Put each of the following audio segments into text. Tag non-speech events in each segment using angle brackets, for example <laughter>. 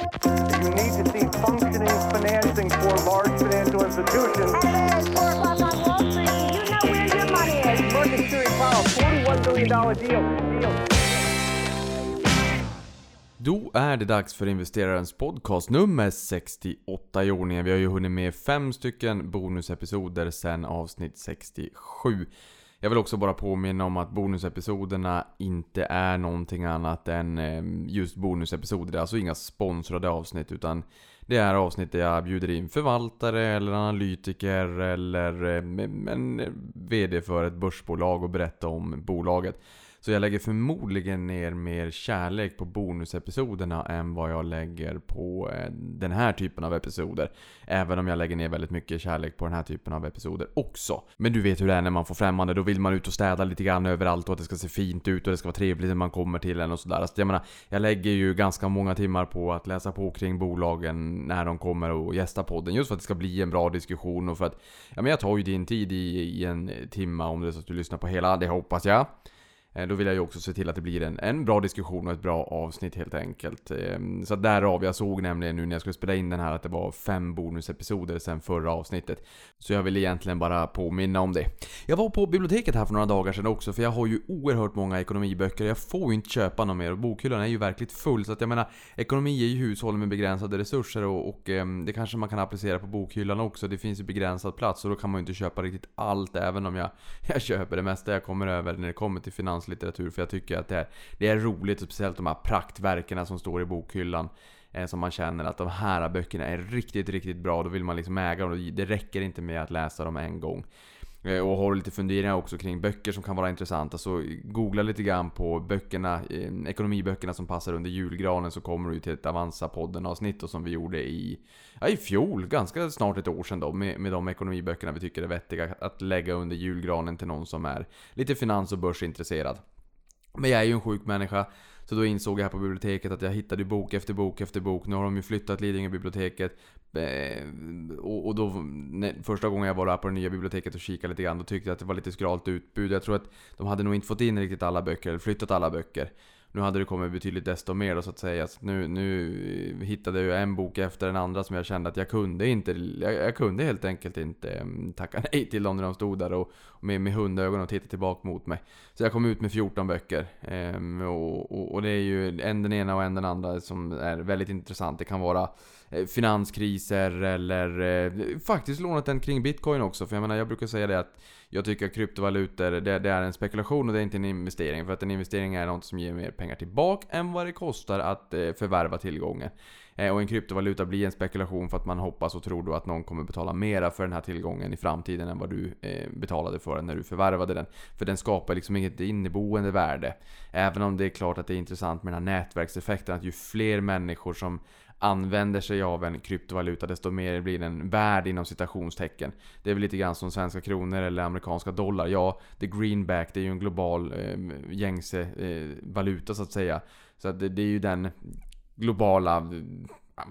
You need to see functioning financing for large financial institutions. It's four o'clock on Wall Street. You know where your money is. Market Security Powell, $41 billion deal. deal. Då är det dags för investerarens podcast nummer 68 i ordningen. Vi har ju hunnit med fem stycken bonusepisoder sen avsnitt 67. Jag vill också bara påminna om att bonusepisoderna inte är någonting annat än eh, just bonusepisoder. Det är alltså inga sponsrade avsnitt utan det är avsnitt där jag bjuder in förvaltare eller analytiker eller eh, en eh, VD för ett börsbolag och berättar om bolaget. Så jag lägger förmodligen ner mer kärlek på bonusepisoderna än vad jag lägger på eh, den här typen av episoder. Även om jag lägger ner väldigt mycket kärlek på den här typen av episoder också. Men du vet hur det är när man får främmande, då vill man ut och städa lite grann överallt och att det ska se fint ut och det ska vara trevligt när man kommer till en och sådär. Alltså, jag menar, jag lägger ju ganska många timmar på att läsa på kring bolagen när de kommer och gästar podden. Just för att det ska bli en bra diskussion och för att, ja men jag tar ju din tid i, i en eh, timma om det är så att du lyssnar på hela, det hoppas jag. Eh, då vill jag ju också se till att det blir en, en bra diskussion och ett bra avsnitt helt enkelt. Ehm, så därav, jag såg nämligen nu när jag skulle spela in den här att det var fem bonusepisoder sen förra avsnittet. Så jag vill egentligen bara påminna om det. Jag var på biblioteket här för några dagar sedan också för jag har ju oerhört många ekonomiböcker. Jag får ju inte köpa någon mer och bokhyllan är ju verkligt full. Så att jag menar, ekonomi är ju hushåll med begränsade resurser och, och ehm, det kanske man kan applicera på bokhyllan också. Det finns ju begränsad plats och då kan man ju inte köpa riktigt allt även om jag, <laughs> jag köper det mesta jag kommer över när det kommer till finanslitteratur. För jag tycker att det är, det är roligt, speciellt de här praktverken som står i bokhyllan. Eh, som man känner att de här böckerna är riktigt, riktigt bra. Då vill man liksom äga dem. Det räcker inte med att läsa dem en gång. Eh, och har lite funderingar också kring böcker som kan vara intressanta. Så googla lite grann på böckerna, eh, ekonomiböckerna som passar under julgranen. Så kommer du till ett Avanza-podden avsnitt och som vi gjorde i, ja, i fjol, ganska snart ett år sedan då. Med, med de ekonomiböckerna vi tycker är vettiga att lägga under julgranen till någon som är lite finans och börsintresserad. Men jag är ju en sjuk människa. Så då insåg jag här på biblioteket att jag hittade bok efter bok efter bok. Nu har de ju flyttat Lidingö-biblioteket. Eh, och, då, första gången jag var där på det nya biblioteket och kikade lite grann, då tyckte jag att det var lite skralt utbud. Jag tror att de hade nog inte fått in riktigt alla böcker, eller flyttat alla böcker. Nu hade det kommit betydligt desto mer då, så att säga. Så nu, nu hittade jag en bok efter den andra som jag kände att jag kunde inte. Jag, jag kunde helt enkelt inte mm, tacka <laughs> nej till dem när de stod där och, och med, med hundögon och tittade tillbaka mot mig. Så jag kom ut med 14 böcker. Ehm, och, och, och det är ju en den ena och en den andra som är väldigt intressant. Det kan vara Eh, finanskriser eller eh, faktiskt lånat den kring bitcoin också. För jag menar, jag brukar säga det att jag tycker att kryptovalutor, det, det är en spekulation och det är inte en investering. För att en investering är något som ger mer pengar tillbaka än vad det kostar att eh, förvärva tillgången. Eh, och en kryptovaluta blir en spekulation för att man hoppas och tror då att någon kommer betala mera för den här tillgången i framtiden än vad du eh, betalade för den när du förvärvade den. För den skapar liksom inget inneboende värde. Även om det är klart att det är intressant med den här nätverkseffekten, att ju fler människor som använder sig av en kryptovaluta desto mer blir den värd inom citationstecken. Det är väl lite grann som svenska kronor eller amerikanska dollar. Ja, the greenback det är ju en global eh, gängse eh, valuta så att säga. Så att det, det är ju den globala eh,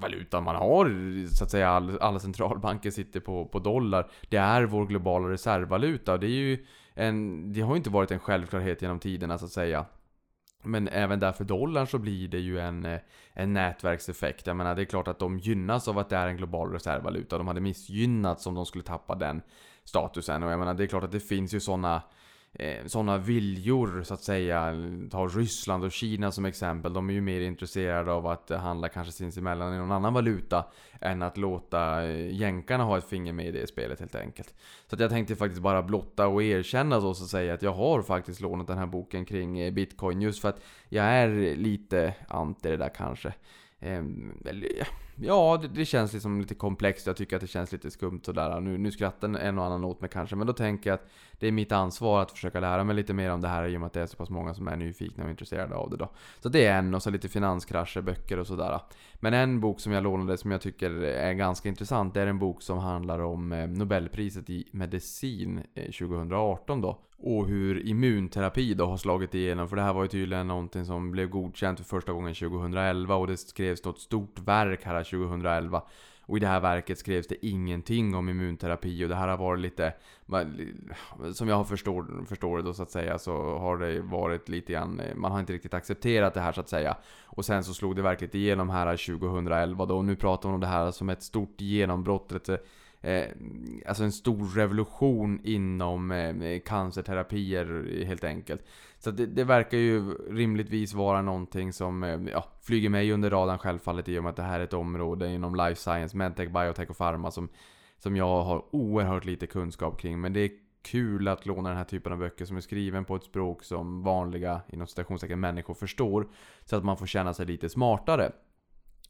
valutan man har, så att säga. All, alla centralbanker sitter på, på dollar. Det är vår globala reservvaluta. Det är ju en, det har ju inte varit en självklarhet genom tiderna så att säga. Men även där för dollarn så blir det ju en, eh, en nätverkseffekt. Jag menar det är klart att de gynnas av att det är en global reservvaluta. De hade missgynnats om de skulle tappa den statusen. Och jag menar det är klart att det finns ju sådana eh, sådana viljor så att säga. Ta Ryssland och Kina som exempel. De är ju mer intresserade av att handla kanske sinsemellan i någon annan valuta än att låta eh, jänkarna ha ett finger med i det spelet helt enkelt. Så att jag tänkte faktiskt bara blotta och erkänna så att säga att jag har faktiskt lånat den här boken kring eh, Bitcoin just för att jag är lite anti det där kanske. Ehm, ja, det, det känns liksom lite komplext. Jag tycker att det känns lite skumt sådär. Nu, nu skrattar en och annan åt mig kanske, men då tänker jag att det är mitt ansvar att försöka lära mig lite mer om det här i och med att det är så pass många som är nyfikna och intresserade av det då. Så det är en, och så lite finanskrascher, böcker och sådär. Men en bok som jag lånade som jag tycker är ganska intressant, det är en bok som handlar om eh, Nobelpriset i medicin eh, 2018 då. Och hur immunterapi då har slagit igenom. För det här var ju tydligen någonting som blev godkänt för första gången 2011 och det skrevs något stort verk här 2011. Och i det här verket skrevs det ingenting om immunterapi och det här har varit lite... Som jag förstår, förstår det då så att säga så har det varit lite grann... Man har inte riktigt accepterat det här så att säga. Och sen så slog det verkligen igenom här 2011 då. Och nu pratar man om det här som ett stort genombrott. Ett, eh, alltså en stor revolution inom eh, cancerterapier helt enkelt. Så det, det, verkar ju rimligtvis vara någonting som eh, ja, flyger mig under radarn självfallet i och med att det här är ett område inom life science, medtech, biotech och pharma som, som jag har oerhört lite kunskap kring. Men det är kul att låna den här typen av böcker som är skriven på ett språk som vanliga, inom citationstecken, människor förstår. Så att man får känna sig lite smartare.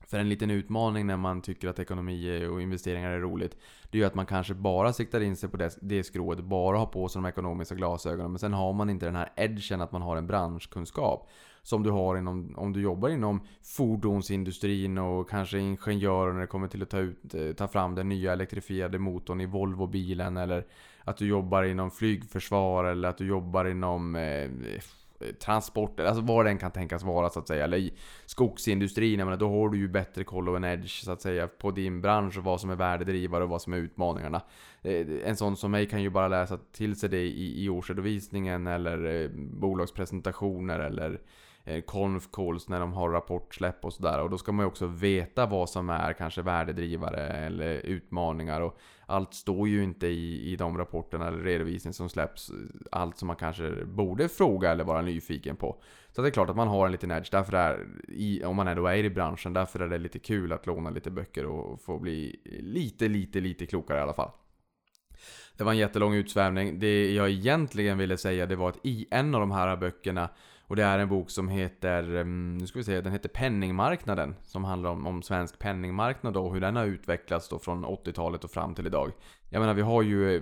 För en liten utmaning när man tycker att ekonomi och investeringar är roligt Det är ju att man kanske bara siktar in sig på det, det skrået, bara har på sig de ekonomiska glasögonen. Men sen har man inte den här edgen att man har en branschkunskap Som du har inom, om du jobbar inom fordonsindustrin och kanske ingenjörer när det kommer till att ta, ut, ta fram den nya elektrifierade motorn i Volvo-bilen Eller att du jobbar inom flygförsvar eller att du jobbar inom eh, transporter, alltså vad den kan tänkas vara så att säga. Eller i skogsindustrin, jag menar, då har du ju bättre koll och en edge så att säga på din bransch och vad som är värdedrivare och vad som är utmaningarna. Eh, en sån som mig kan ju bara läsa till sig det i, i årsredovisningen eller eh, bolagspresentationer eller eh, conf calls när de har rapportsläpp och sådär. Och då ska man ju också veta vad som är kanske värdedrivare eller utmaningar. Och allt står ju inte i, i de rapporterna eller redovisningar som släpps. Allt som man kanske borde fråga eller vara nyfiken på. Så det är klart att man har en liten edge. Därför är, i, om man ändå är i branschen, därför är det lite kul att låna lite böcker och få bli lite, lite, lite klokare i alla fall. Det var en jättelång utsvävning. Det jag egentligen ville säga det var att i en av de här böckerna och det är en bok som heter, ehm, nu ska vi se, den heter Penningmarknaden. Som handlar om, om svensk penningmarknad och hur den har utvecklats då från 80-talet och fram till idag. Jag menar vi har ju, eh,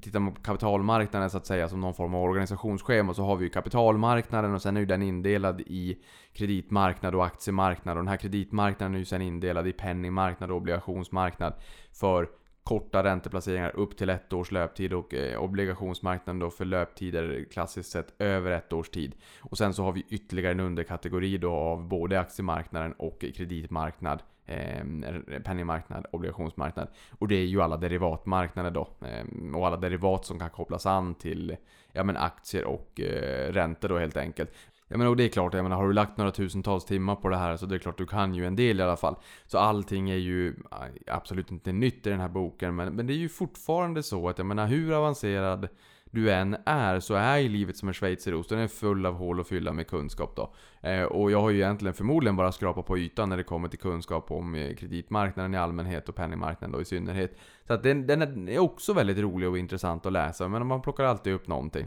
tittar man på kapitalmarknaden så att säga som någon form av organisationsschema så har vi ju kapitalmarknaden och sen är ju den indelad i kreditmarknad och aktiemarknad. Och den här kreditmarknaden är ju sen indelad i penningmarknad och obligationsmarknad för korta ränteplaceringar upp till ett års löptid och eh, obligationsmarknaden då för löptider klassiskt sett över ett års tid. Och sen så har vi ytterligare en underkategori då av både aktiemarknaden och kreditmarknad. Eh, penningmarknad, obligationsmarknad. Och det är ju alla derivatmarknader då. Eh, och alla derivat som kan kopplas an till ja, men aktier och eh, räntor då helt enkelt. Jag menar, och det är klart, jag menar, har du lagt några tusentals timmar på det här så det är klart du kan ju en del i alla fall. Så allting är ju absolut inte nytt i den här boken, men, men det är ju fortfarande så att jag menar, hur avancerad du än är så är ju livet som en schweizerost. Den är full av hål och fylla med kunskap då. Eh, och jag har ju egentligen förmodligen bara skrapat på ytan när det kommer till kunskap om eh, kreditmarknaden i allmänhet och penningmarknaden då i synnerhet. Så att den, den är också väldigt rolig och intressant att läsa, men man plockar alltid upp någonting.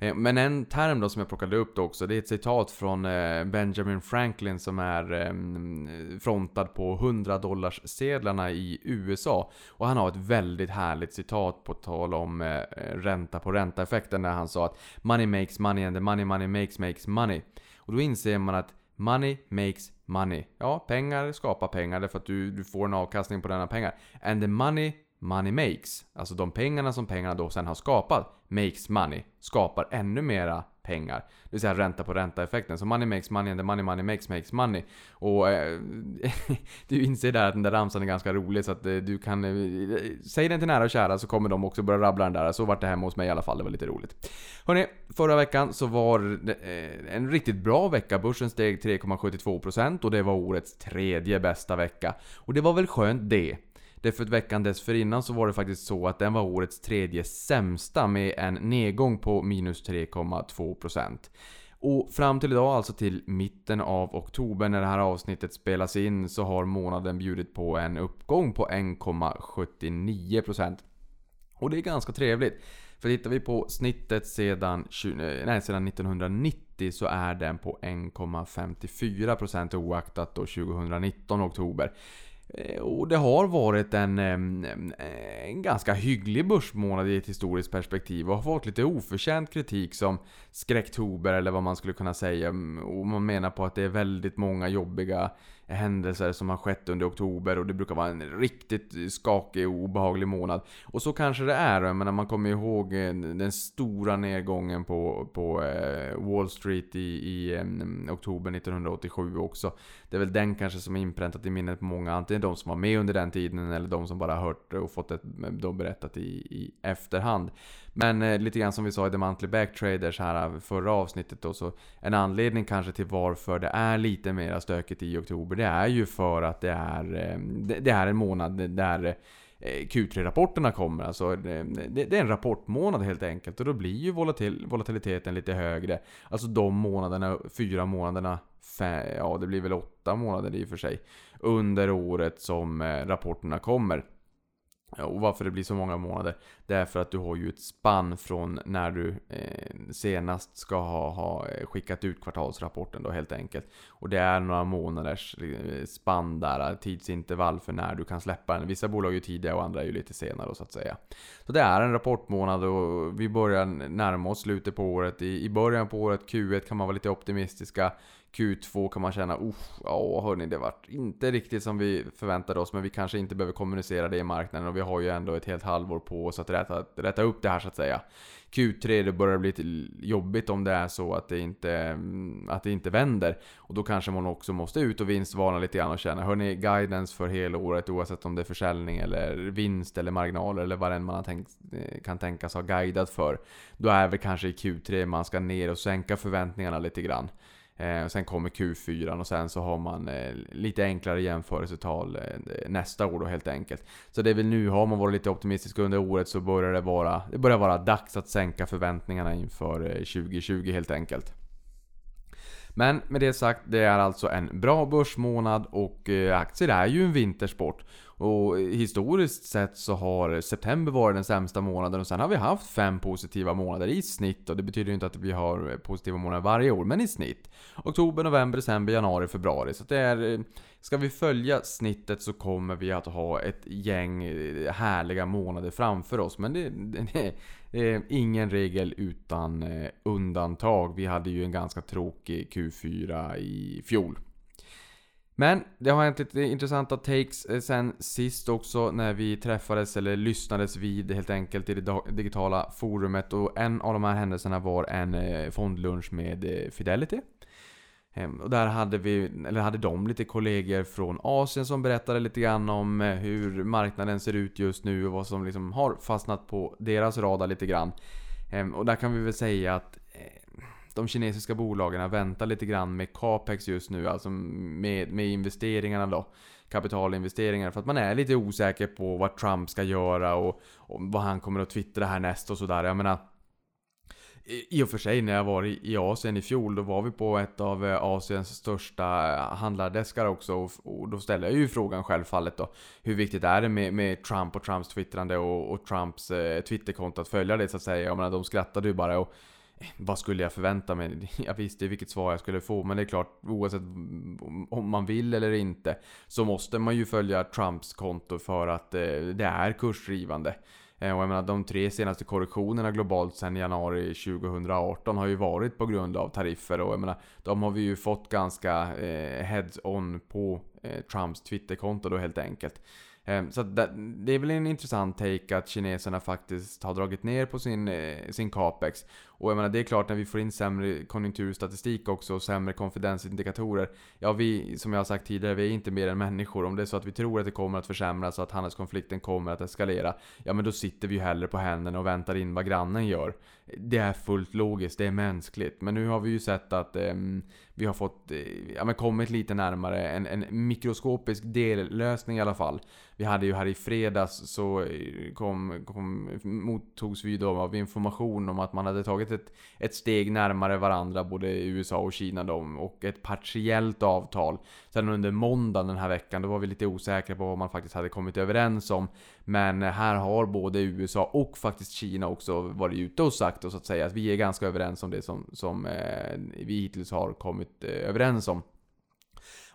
Eh, men en term då som jag plockade upp då också, det är ett citat från eh, Benjamin Franklin som är ehm, frontad på 100 dollars sedlarna i USA. Och han har ett väldigt härligt citat på tal om eh, ränta på ränta-effekten när han sa att Money makes money and the money money makes makes money. Och då inser man att Money makes money. Ja, pengar skapar pengar därför att du, du får en avkastning på denna pengar. And the money money makes, alltså de pengarna som pengarna då sen har skapat, makes money, skapar ännu mera pengar. Det vill säga ränta på ränta-effekten. Så money makes money and the money money makes makes money. Och eh, <laughs> du inser där att den där ramsan är ganska rolig så att eh, du kan... Eh, säg den till nära och kära så kommer de också börja rabbla den där. Så vart det hemma hos mig i alla fall, det var lite roligt. Hörrni, förra veckan så var det eh, en riktigt bra vecka. Börsen steg 3,72% och det var årets tredje bästa vecka. Och det var väl skönt det. Därför att veckan dessförinnan så var det faktiskt så att den var årets tredje sämsta med en nedgång på minus 3,2%. Och fram till idag, alltså till mitten av oktober när det här avsnittet spelas in, så har månaden bjudit på en uppgång på 1,79%. Och det är ganska trevligt. För tittar vi på snittet sedan, 20, nej, sedan 1990 så är den på 1,54% oaktat då 2019 oktober. Eh, och det har varit en, en ganska hygglig börsmånad i ett historiskt perspektiv och har fått lite oförtjänt kritik som skräcktober eller vad man skulle kunna säga. Mm, och man menar på att det är väldigt många jobbiga händelser som har skett under oktober och det brukar vara en riktigt skakig och obehaglig månad. Och så kanske det är, jag menar man kommer ihåg eh, den stora nedgången på, på eh, Wall Street i, i oktober 1987 också. Det är väl den kanske som är inpräntat i minnet på många, antingen de som var med under den tiden eller de som bara hört och fått det berättat i, i efterhand. Men eh, lite grann som vi sa i The Monthly Backtraders här eh, förra avsnittet då, så en anledning kanske till varför det är lite mer stökigt i oktober, det är ju för att det är, eh, det, det är en månad där eh, Q3-rapporterna kommer. Alltså, eh, det, är en rapportmånad helt enkelt och då blir ju volatil, volatiliteten lite högre. Alltså de månaderna, fyra månaderna, ja det blir väl åtta månader i och för sig, under året som eh, rapporterna kommer. Och varför det blir så många månader? Det är för att du har ju ett spann från när du eh, senast ska ha, ha eh, skickat ut kvartalsrapporten då helt enkelt. Och det är några månaders eh, spann där, eh, tidsintervall för när du kan släppa den. Vissa bolag är ju tidiga och andra är ju lite senare då, så att säga. Så det är en rapportmånad och vi börjar närma oss slutet på året. I, i början på året, Q1 kan man vara lite optimistiska. Q2 kan man känna, uff, ja hörni det vart inte riktigt som vi förväntade oss men vi kanske inte behöver kommunicera det i marknaden och vi har ju ändå ett helt halvår på oss att rätta, rätta upp det här så att säga. Q3 det börjar bli lite jobbigt om det är så att det, inte, mm, att det inte vänder. Och då kanske man också måste ut och vinstvarna lite grann och känna, hörni guidance för hela året oavsett om det är försäljning eller vinst eller marginaler eller vad än man har tänkt, eh, kan tänkas ha guidat för. Då är väl kanske i Q3 man ska ner och sänka förväntningarna lite grann. Eh, sen kommer Q4 och sen så har man eh, lite enklare jämförelsetal eh, nästa år då helt enkelt. Så det är väl nu, har man varit lite optimistisk under året så börjar det vara, det börjar vara dags att sänka förväntningarna inför eh, 2020 helt enkelt. Men med det sagt, det är alltså en bra börsmånad och eh, aktier är ju en vintersport. Och historiskt sett så har september varit den sämsta månaden och sen har vi haft fem positiva månader i snitt. Och det betyder ju inte att vi har eh, positiva månader varje år, men i snitt. Oktober, november, december, januari, februari. Så det är... Eh, ska vi följa snittet så kommer vi att ha ett gäng härliga månader framför oss. Men det, <laughs> det, Eh, ingen regel utan eh, undantag. Vi hade ju en ganska tråkig Q4 i fjol. Men det har hänt lite intressanta takes eh, sen sist också när vi träffades eller lyssnades vid helt enkelt i det digitala forumet och en av de här händelserna var en eh, fondlunch med eh, Fidelity. Ehm, och där hade vi, eller hade de lite kollegor från Asien som berättade lite grann om eh, hur marknaden ser ut just nu och vad som liksom har fastnat på deras radar lite grann. Ehm, och där kan vi väl säga att eh, de kinesiska bolagen väntar lite grann med capex just nu, alltså med, med investeringarna då. Kapitalinvesteringar, för att man är lite osäker på vad Trump ska göra och, och vad han kommer att twittra härnäst och sådär. Jag menar, i och för sig när jag var i, Asien i fjol, då var vi på ett av eh, Asiens största eh, handlardeskar också. Och, då ställde jag ju frågan självfallet då. Hur viktigt är det med, med Trump och Trumps twittrande och, och Trumps eh, Twitterkonto att följa det så att säga. Jag menar de skrattade ju bara och eh, vad skulle jag förvänta mig? <laughs> Jag visste vilket svar jag skulle få, men det är klart oavsett om man vill eller inte så måste man ju följa Trumps konto för att eh, det är kursdrivande. Eh, Och jag menar, de tre senaste korrektionerna globalt sedan januari 2018 har ju varit på grund av tariffer och jag menar, de har vi ju fått ganska eh, heads-on på eh, Trumps Twitterkonto då helt enkelt. Eh, så det, är väl en intressant take att kineserna faktiskt har dragit ner på sin, eh, sin capex. Och jag menar, det är klart när vi får in sämre konjunkturstatistik också och sämre konfidensindikatorer. Ja, vi, som jag har sagt tidigare, vi är inte mer än människor. Om det är så att vi tror att det kommer att försämras och att handelskonflikten kommer att eskalera. Ja, men då sitter vi ju hellre på händerna och väntar in vad grannen gör. Det är fullt logiskt, det är mänskligt. Men nu har vi ju sett att eh, vi har fått, eh, ja men kommit lite närmare en, en mikroskopisk dellösning i alla fall. Vi hade ju här i fredags så eh, kom, kom, mottogs vi då av information om att man hade tagit ett, ett steg närmare varandra, både USA och Kina då, och ett partiellt avtal. Sen under måndagen den här veckan, då var vi lite osäkra på vad man faktiskt hade kommit överens om. Men här har både USA och faktiskt Kina också varit ute och sagt och så att säga att vi är ganska överens om det som, som eh, vi hittills har kommit eh, överens om.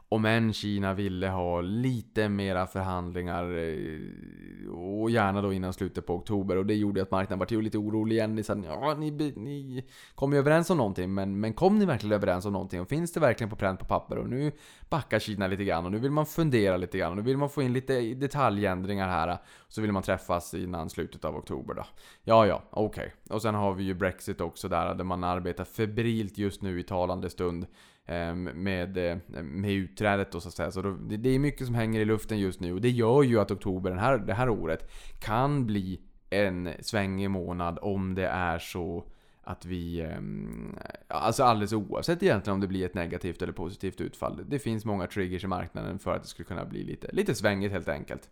Om än Kina ville ha lite mera förhandlingar eh, och gärna då innan slutet på oktober och det gjorde att marknaden var lite orolig igen. Ni sa ja, ni, ni kom ju överens om någonting men, men kom ni verkligen överens om någonting? Och finns det verkligen på pränt på papper? Och nu backar Kina lite grann och nu vill man fundera lite grann och nu vill man få in lite detaljändringar här. Så vill man träffas innan slutet av oktober då. Ja, ja, okej. Okay. Och sen har vi ju Brexit också där, där man arbetar febrilt just nu i talande stund Ehm, med, eh, med utträdet då så att säga. Så då, det, det är mycket som hänger i luften just nu och det gör ju att oktober den här, det här året kan bli en svängig månad om det är så att vi... Ehm, alltså alldeles oavsett egentligen om det blir ett negativt eller positivt utfall. Det finns många triggers i marknaden för att det skulle kunna bli lite, lite svängigt helt enkelt.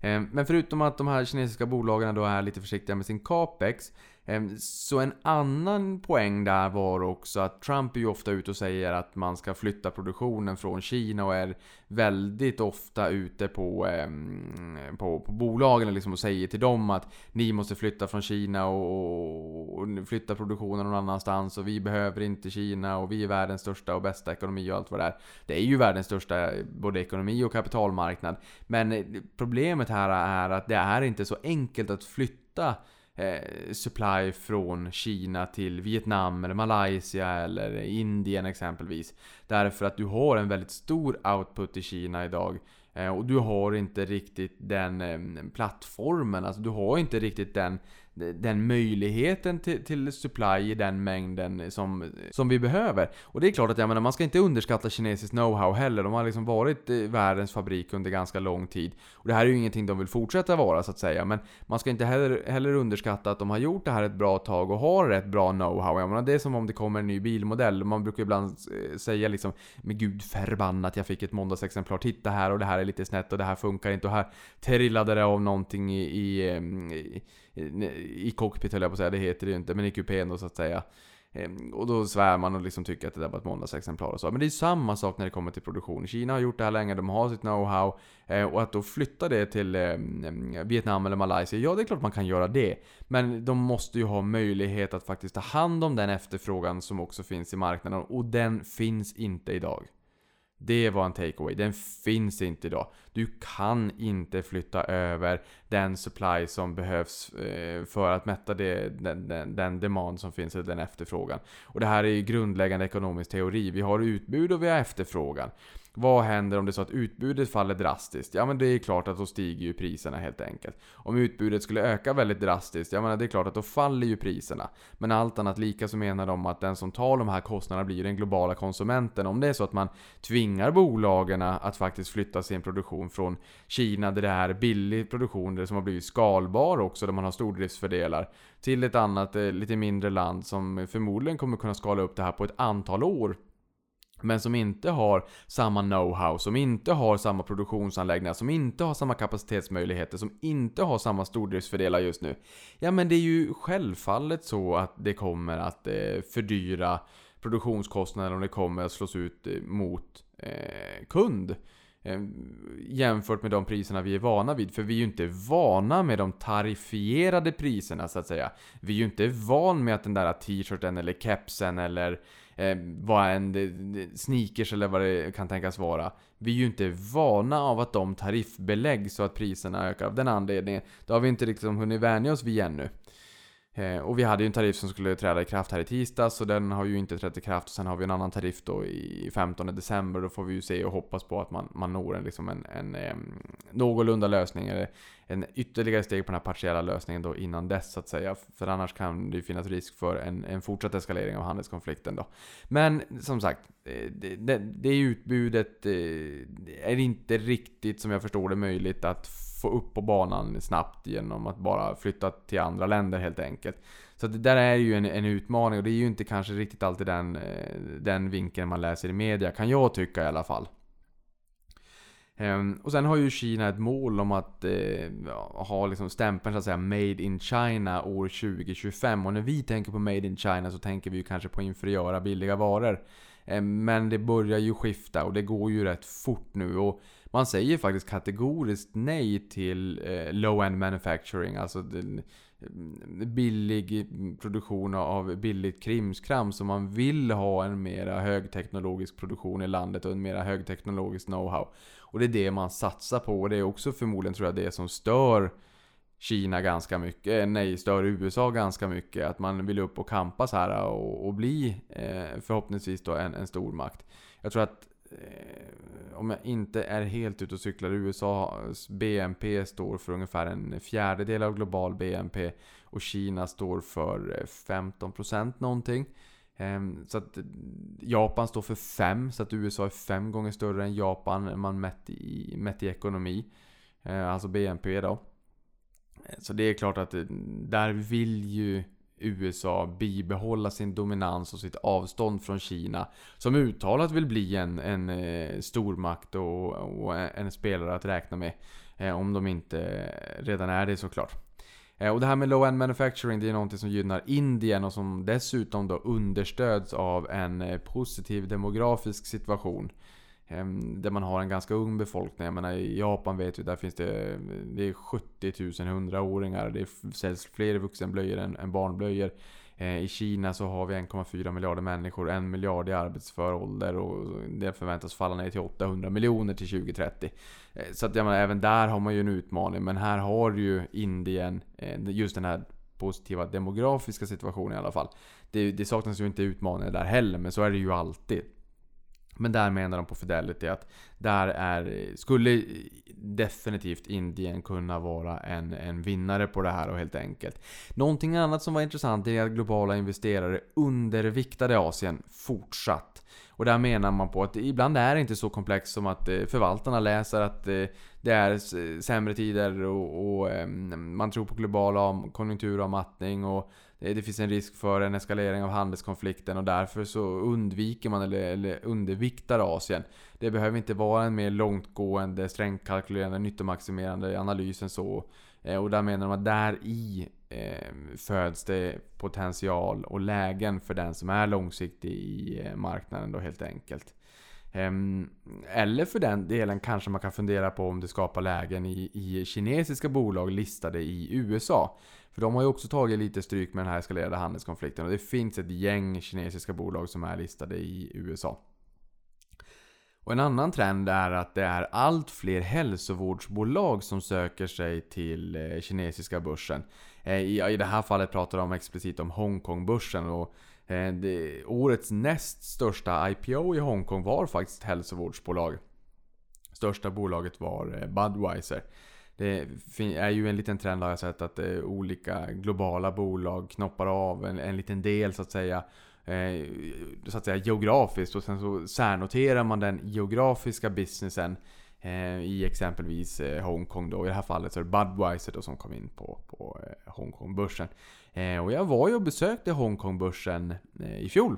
Ehm, men förutom att de här kinesiska bolagen då är lite försiktiga med sin capex Ehm, så en annan poäng där var också att Trump är ju ofta ute och säger att man ska flytta produktionen från Kina och är väldigt ofta ute på, ehm, på, på bolagen liksom och säger till dem att ni måste flytta från Kina och, och, flytta produktionen någon annanstans och vi behöver inte Kina och vi är världens största och bästa ekonomi och allt vad det är. Det är ju världens största både ekonomi och kapitalmarknad. Men problemet här är att det är inte så enkelt att flytta eh, supply från Kina till Vietnam eller Malaysia eller Indien exempelvis. Därför att du har en väldigt stor output i Kina idag. Eh, och du har inte riktigt den eh, plattformen, alltså du har inte riktigt den den möjligheten till, till supply i den mängden som, som vi behöver. Och det är klart att jag menar, man ska inte underskatta kinesisk know-how heller. De har liksom varit eh, världens fabrik under ganska lång tid. Och det här är ju ingenting de vill fortsätta vara så att säga. Men man ska inte heller, heller underskatta att de har gjort det här ett bra tag och har rätt bra know-how. Jag menar, det är som om det kommer en ny bilmodell. Man brukar ibland eh, säga liksom med gud förbannat, jag fick ett måndagsexemplar. Titta här och det här är lite snett och det här funkar inte. Och här trillade det av någonting i, i, i i cockpit höll jag på att säga, det heter det ju inte, men i kupén då så att säga. Ehm, och då svär man och liksom tycker att det där var ett måndagsexemplar och så. Men det är samma sak när det kommer till produktion. Kina har gjort det här länge, de har sitt know-how. Ehm, och att då flytta det till ehm, Vietnam eller Malaysia, ja det är klart man kan göra det. Men de måste ju ha möjlighet att faktiskt ta hand om den efterfrågan som också finns i marknaden. Och den finns inte idag. Det var en takeaway. Den finns inte idag. Du kan inte flytta över den supply som behövs eh, för att mätta det, den, den, den, demand som finns, eller den efterfrågan. Och det här är ju grundläggande ekonomisk teori. Vi har utbud och vi har efterfrågan. Vad händer om det är så att utbudet faller drastiskt? Ja men det är klart att då stiger ju priserna helt enkelt. Om utbudet skulle öka väldigt drastiskt, ja men det är klart att då faller ju priserna. Men allt annat lika så menar de att den som tar de här kostnaderna blir den globala konsumenten. Om det är så att man tvingar bolagen att faktiskt flytta sin produktion från Kina där det är billig produktion, där som har blivit skalbar också, där man har stordriftsfördelar. Till ett annat, eh, lite mindre land som förmodligen kommer kunna skala upp det här på ett antal år men som inte har samma know-how, som inte har samma produktionsanläggningar, som inte har samma kapacitetsmöjligheter, som inte har samma stordriftsfördelar just nu. Ja men det är ju självfallet så att det kommer att eh, fördyra produktionskostnaderna om det kommer att slås ut eh, mot eh, kund. Eh, jämfört med de priserna vi är vana vid. För vi är ju inte vana med de tarifierade priserna så att säga. Vi är ju inte van med att den där t-shirten eller kepsen eller eh, vad en eh, sneakers eller vad det kan tänkas vara. Vi är ju inte vana av att de tariffbeläggs så att priserna ökar av den anledningen. Det har vi inte liksom hunnit vänja oss vid ännu. Eh, och vi hade ju en tariff som skulle träda i kraft här i tisdags och den har ju inte trätt i kraft. Och sen har vi en annan tariff då i 15 december. Då får vi ju se och hoppas på att man, man når en, liksom en, en, en någorlunda lösning. Eller en ytterligare steg på den här partiella lösningen då innan dess så att säga. För annars kan det ju finnas risk för en, en fortsatt eskalering av handelskonflikten då. Men som sagt, eh, det, det, det utbudet eh, är inte riktigt som jag förstår det möjligt att få upp på banan snabbt genom att bara flytta till andra länder helt enkelt. Så det där är ju en, en utmaning och det är ju inte kanske riktigt alltid den, eh, den vinkeln man läser i media, kan jag tycka i alla fall. Ehm, och sen har ju Kina ett mål om att eh, ha liksom stämpeln så att säga Made in China år 2025. Och när vi tänker på Made in China så tänker vi ju kanske på inferiöra billiga varor. Eh, men det börjar ju skifta och det går ju rätt fort nu. Och man säger faktiskt kategoriskt nej till eh, low-end manufacturing, alltså mm, billig produktion av billigt krimskram. Så man vill ha en mera högteknologisk produktion i landet och en mera högteknologisk know-how. Och det är det man satsar på och det är också förmodligen tror jag det som stör Kina ganska mycket, eh, nej, stör USA ganska mycket. Att man vill upp och kampa så här och, och bli eh, förhoppningsvis då en, en stor makt. Jag tror att Eh, om jag inte är helt ute och cyklar, USAs BNP står för ungefär en fjärdedel av global BNP och Kina står för eh, 15% någonting. Eh, så att eh, Japan står för 5, så att USA är 5 gånger större än Japan man mätt i, mätt i ekonomi. Eh, alltså BNP då. Så det är klart att där vill ju USA bibehålla sin dominans och sitt avstånd från Kina. Som uttalat vill bli en, en eh, stormakt och, och, en spelare att räkna med. Eh, om de inte redan är det såklart. Eh, och det här med low-end manufacturing det är någonting som gynnar Indien och som dessutom då understöds av en positiv demografisk situation. Ehm, där man har en ganska ung befolkning. Jag menar i Japan vet vi, där finns det, det är 70 000 100-åringar. Det säljs fler vuxenblöjor än, än barnblöjor. Ehm, I Kina så har vi 1,4 miljarder människor, 1 miljard i arbetsför ålder och det förväntas falla ner till 800 miljoner till 2030. Ehm, så att jag menar, även där har man ju en utmaning. Men här har ju Indien eh, just den här positiva demografiska situationen i alla fall. Det, det saknas ju inte utmaningar där heller, men så är det ju alltid. Men där menar de på Fidelity att där är, skulle definitivt Indien kunna vara en, en vinnare på det här och helt enkelt. Någonting annat som var intressant är att globala investerare underviktade Asien fortsatt. Och där menar man på att ibland är det inte så komplext som att eh, förvaltarna läser att eh, det är sämre tider och, och ehm, man tror på global konjunkturavmattning och Eh, det finns en risk för en eskalering av handelskonflikten och därför så undviker man eller, eller underviktar Asien. Det behöver inte vara en mer långtgående, strängt kalkylerande, nyttomaximerande analys än så. Eh, och där menar de att där i eh, föds det potential och lägen för den som är långsiktig i eh, marknaden då helt enkelt. Ehm, eller för den delen kanske man kan fundera på om det skapar lägen i, i kinesiska bolag listade i USA. För de har ju också tagit lite stryk med den här eskalerade handelskonflikten och det finns ett gäng kinesiska bolag som är listade i USA. Och en annan trend är att det är allt fler hälsovårdsbolag som söker sig till eh, kinesiska börsen. Eh, I det här fallet pratar de explicit om Hongkongbörsen och eh, det, årets näst största IPO i Hongkong var faktiskt ett hälsovårdsbolag. Största bolaget var Budweiser. Det är ju en liten trend har jag sett att eh, olika globala bolag knoppar av en, en liten del så att säga eh, så att säga geografiskt och sen så särnoterar man den geografiska businessen eh, i exempelvis eh, Hongkong då. I det här fallet så är det Budweiser då som kom in på, på eh, Hongkongbörsen. Eh, och jag var ju och besökte Hongkongbörsen eh, i fjol.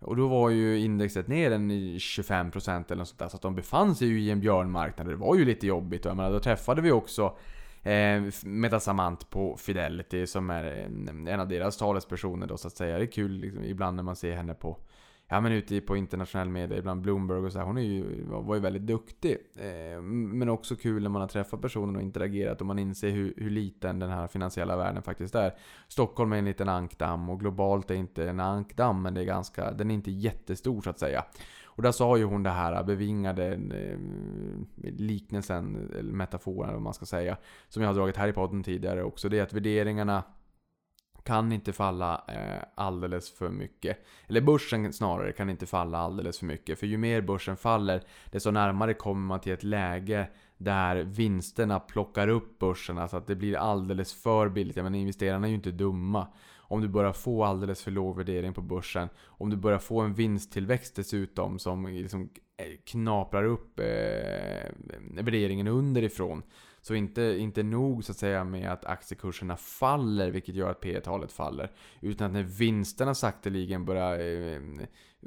Och då var ju indexet ner en 25% eller något sånt där. Så att de befann sig ju i en björnmarknad. Det var ju lite jobbigt. Och jag menar, då träffade vi också eh, Metasamant på Fidelity som är en, en av deras talespersoner då så att säga. Det är kul liksom, ibland när man ser henne på Ja men ute på internationell media, ibland Bloomberg och så här, Hon är ju, var ju väldigt duktig. Eh, men också kul när man har träffat personen och interagerat och man inser hur, hur liten den här finansiella världen faktiskt är. Stockholm är en liten ankdamm och globalt är inte en ankdamm men det är ganska, den är inte jättestor så att säga. Och där sa ju hon det här bevingade eh, liknelsen, eller metaforen eller vad man ska säga. Som jag har dragit här i podden tidigare också. Det är att värderingarna kan inte falla eh, alldeles för mycket. Eller börsen snarare kan inte falla alldeles för mycket. För ju mer börsen faller, desto närmare kommer man till ett läge där vinsterna plockar upp börsen. Alltså att det blir alldeles för billigt. Men investerarna är ju inte dumma om du börjar få alldeles för låg värdering på börsen, om du börjar få en vinsttillväxt dessutom som liksom eh, knaprar upp eh, värderingen underifrån. Så inte, inte nog så att säga med att aktiekurserna faller, vilket gör att P talet faller. Utan att när vinsterna sakteligen börjar eh,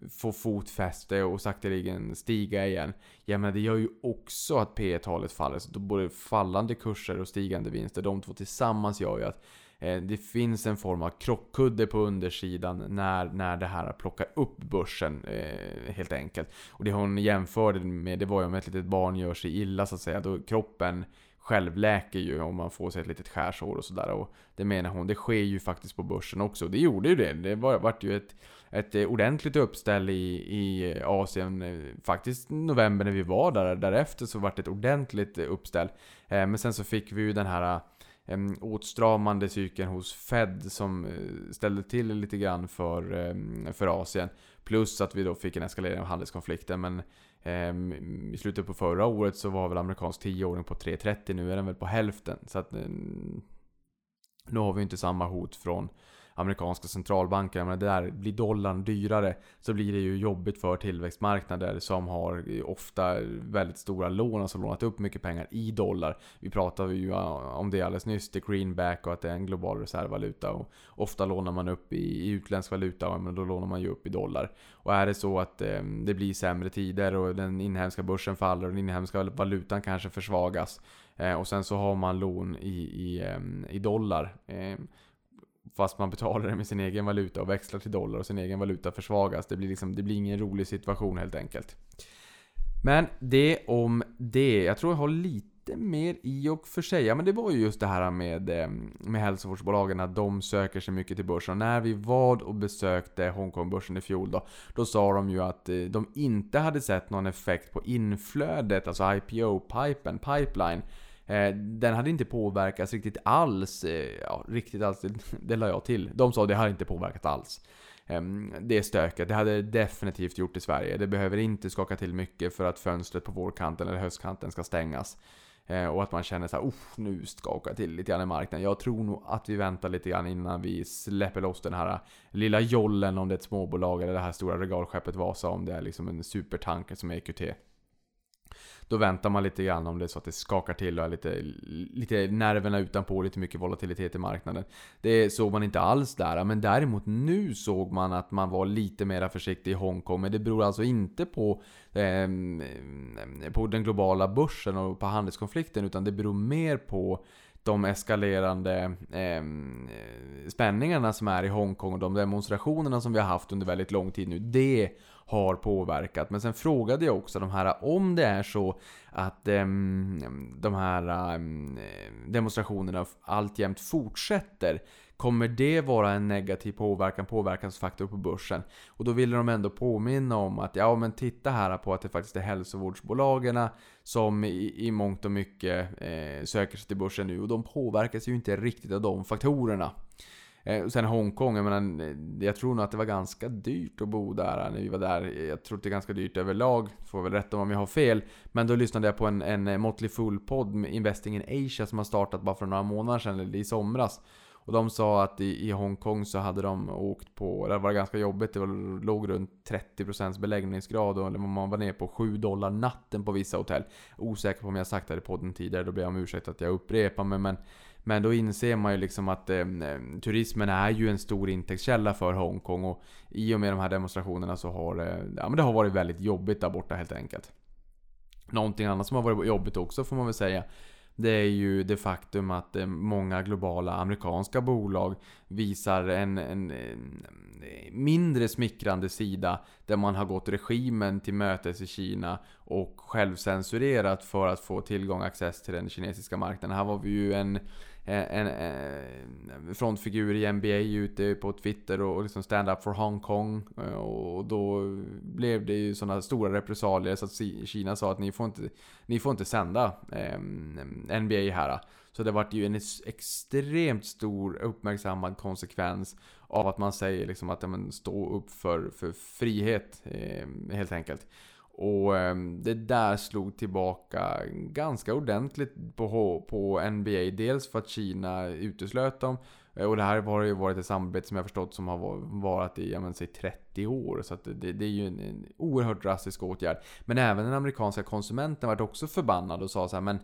få fotfäste och sakteligen stiga igen. Ja men det gör ju också att P talet faller. Så då både fallande kurser och stigande vinster, de två tillsammans gör ju att eh, det finns en form av krockkudde på undersidan när, när det här plockar upp börsen eh, helt enkelt. Och det hon jämförde med, det var ju om ett litet barn gör sig illa så att säga, då kroppen självläker ju om man får sig ett litet skärsår och sådär. Och det menar hon, det sker ju faktiskt på börsen också. Det gjorde ju det. Det var, vart ju ett, ett ordentligt uppställ i, i Asien. Eh, faktiskt november när vi var där. Därefter så vart det ett ordentligt uppställ. Eh, men sen så fick vi ju den här eh, åtstramande cykeln hos Fed som ställde till det lite grann för, för Asien. Plus att vi då fick en eskalering av handelskonflikten. Men Ehm, i slutet på förra året så var väl amerikansk 10-åring på 3,30. Nu är den väl på hälften. Så att ehm, nu har vi inte samma hot från amerikanska centralbanker. Men det där, blir dollarn dyrare så blir det ju jobbigt för tillväxtmarknader som har ofta väldigt stora lån, och som lånat upp mycket pengar i dollar. Vi pratade ju om det alldeles nyss, det greenback och att det är en global reservvaluta. Och ofta lånar man upp i, i utländsk valuta, men då lånar man ju upp i dollar. Och är det så att eh, det blir sämre tider och den inhemska börsen faller och den inhemska valutan kanske försvagas. Eh, och sen så har man lån i, i, eh, i dollar. Eh, Fast man betalar det med sin egen valuta och växlar till dollar och sin egen valuta försvagas. Det blir, liksom, det blir ingen rolig situation helt enkelt. Men det om det. Jag tror jag har lite mer i och för sig. Ja, men det var ju just det här med, eh, med hälsovårdsbolagen, att de söker sig mycket till börsen. Och när vi var och besökte Hongkongbörsen i fjol då, då sa de ju att eh, de inte hade sett någon effekt på inflödet, alltså IPO-pipen, pipeline. Eh, den hade inte påverkats riktigt alls. Eh, ja, riktigt alls, <laughs> det, la jag till. De sa att det hade inte påverkat alls. Ehm, det är stöket. Det hade det definitivt gjort i Sverige. Det behöver inte skaka till mycket för att fönstret på vårkanten eller höstkanten ska stängas. Eh, och att man känner så här, "Uff, nu skakar till lite grann i marknaden. Jag tror nog att vi väntar lite grann innan vi släpper loss den här lilla jollen om det är ett småbolag eller det här stora regalskeppet Vasa om det är liksom en supertanker som är EQT. Då väntar man lite grann om det är så att det skakar till och är lite, lite nerverna utanpå, lite mycket volatilitet i marknaden. Det såg man inte alls där, men däremot nu såg man att man var lite mer försiktig i Hongkong. Men det beror alltså inte på, eh, på den globala börsen och på handelskonflikten, utan det beror mer på de eskalerande eh, spänningarna som är i Hongkong och de demonstrationerna som vi har haft under väldigt lång tid nu. Det har påverkat. Men sen frågade jag också de här om det är så att ehm, de här ehm, demonstrationerna alltjämt fortsätter. Kommer det vara en negativ påverkan, påverkansfaktor på börsen? Och då ville de ändå påminna om att, ja men titta här på att det faktiskt är hälsovårdsbolagen som i, i mångt och mycket eh, söker sig till börsen nu. Och de påverkas ju inte riktigt av de faktorerna. Eh, sen Hongkong, jag menar, eh, jag tror nog att det var ganska dyrt att bo där eh, när vi var där. Eh, jag tror att det är ganska dyrt överlag, får väl rätta om jag har fel. Men då lyssnade jag på en, en Motley Fool-podd med Investing in Asia som har startat bara för några månader sedan, eller i somras. Och de sa att i, i Hongkong så hade de åkt på, det var ganska jobbigt, det var, låg runt 30% beläggningsgrad och man var ner på 7 dollar natten på vissa hotell. Osäker på om jag sagt det i podden tidigare, då ber jag om ursäkt att jag upprepar mig men men då inser man ju liksom att eh, turismen är ju en stor intäktskälla för Hongkong och i och med de här demonstrationerna så har det, ja, men det har varit väldigt jobbigt där borta helt enkelt. Någonting annat som har varit jobbigt också får man väl säga det är ju det faktum att eh, många globala amerikanska bolag visar en, en, en, eh, mindre smickrande sida där man har gått regimen till mötes i Kina och självcensurerat för att få tillgång och access till den kinesiska marknaden. Här var vi ju en, Eh, en, en frontfigur i NBA ute på Twitter och liksom stand up for Hongkong' eh, Och då blev det ju sådana stora repressalier så att Kina sa att ni får inte, ni får inte sända NBA här. Så det vart ju en extremt stor uppmärksammad konsekvens av att man säger liksom att man står upp för, för frihet eh, helt enkelt. Och ehm, det där slog tillbaka ganska ordentligt på, på NBA. Dels för att Kina uteslöt dem. Eh, och det här har ju varit ett samarbete som jag förstått som har varit i, jag menar, säg 30 år. Så att det, det är ju en, en oerhört drastisk åtgärd. Men även den amerikanska konsumenten vart också förbannad och sa så här, men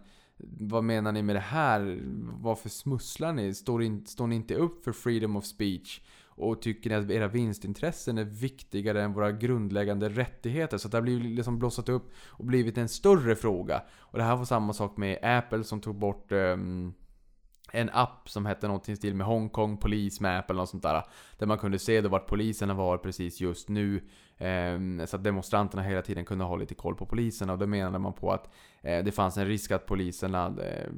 vad menar ni med det här? Varför smusslar ni? Står, in, står ni inte upp för freedom of speech? Och tycker ni att era vinstintressen är viktigare än våra grundläggande rättigheter? Så det har blivit liksom blossat upp och blivit en större fråga. Och det här var samma sak med Apple som tog bort um, en app som hette någonting i stil med Hongkong Police Map eller något sånt där. Där man kunde se då vart poliserna var precis just nu. Eh, så att demonstranterna hela tiden kunde ha lite koll på poliserna. Och då menade man på att eh, det fanns en risk att poliserna eh,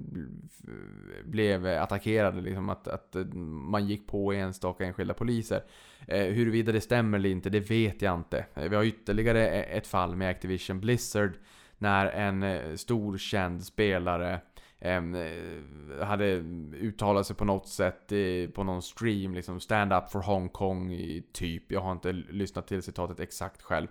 blev attackerade. Liksom att, att eh, man gick på enstaka enskilda poliser. Eh, huruvida det stämmer eller inte, det vet jag inte. Vi har ytterligare e-, ett fall med Activision Blizzard. När en eh, stor känd spelare eh, Ehm, eh, hade uttalat sig på något sätt på någon stream, liksom stand up for Hongkong typ. Jag har inte lyssnat till citatet exakt själv.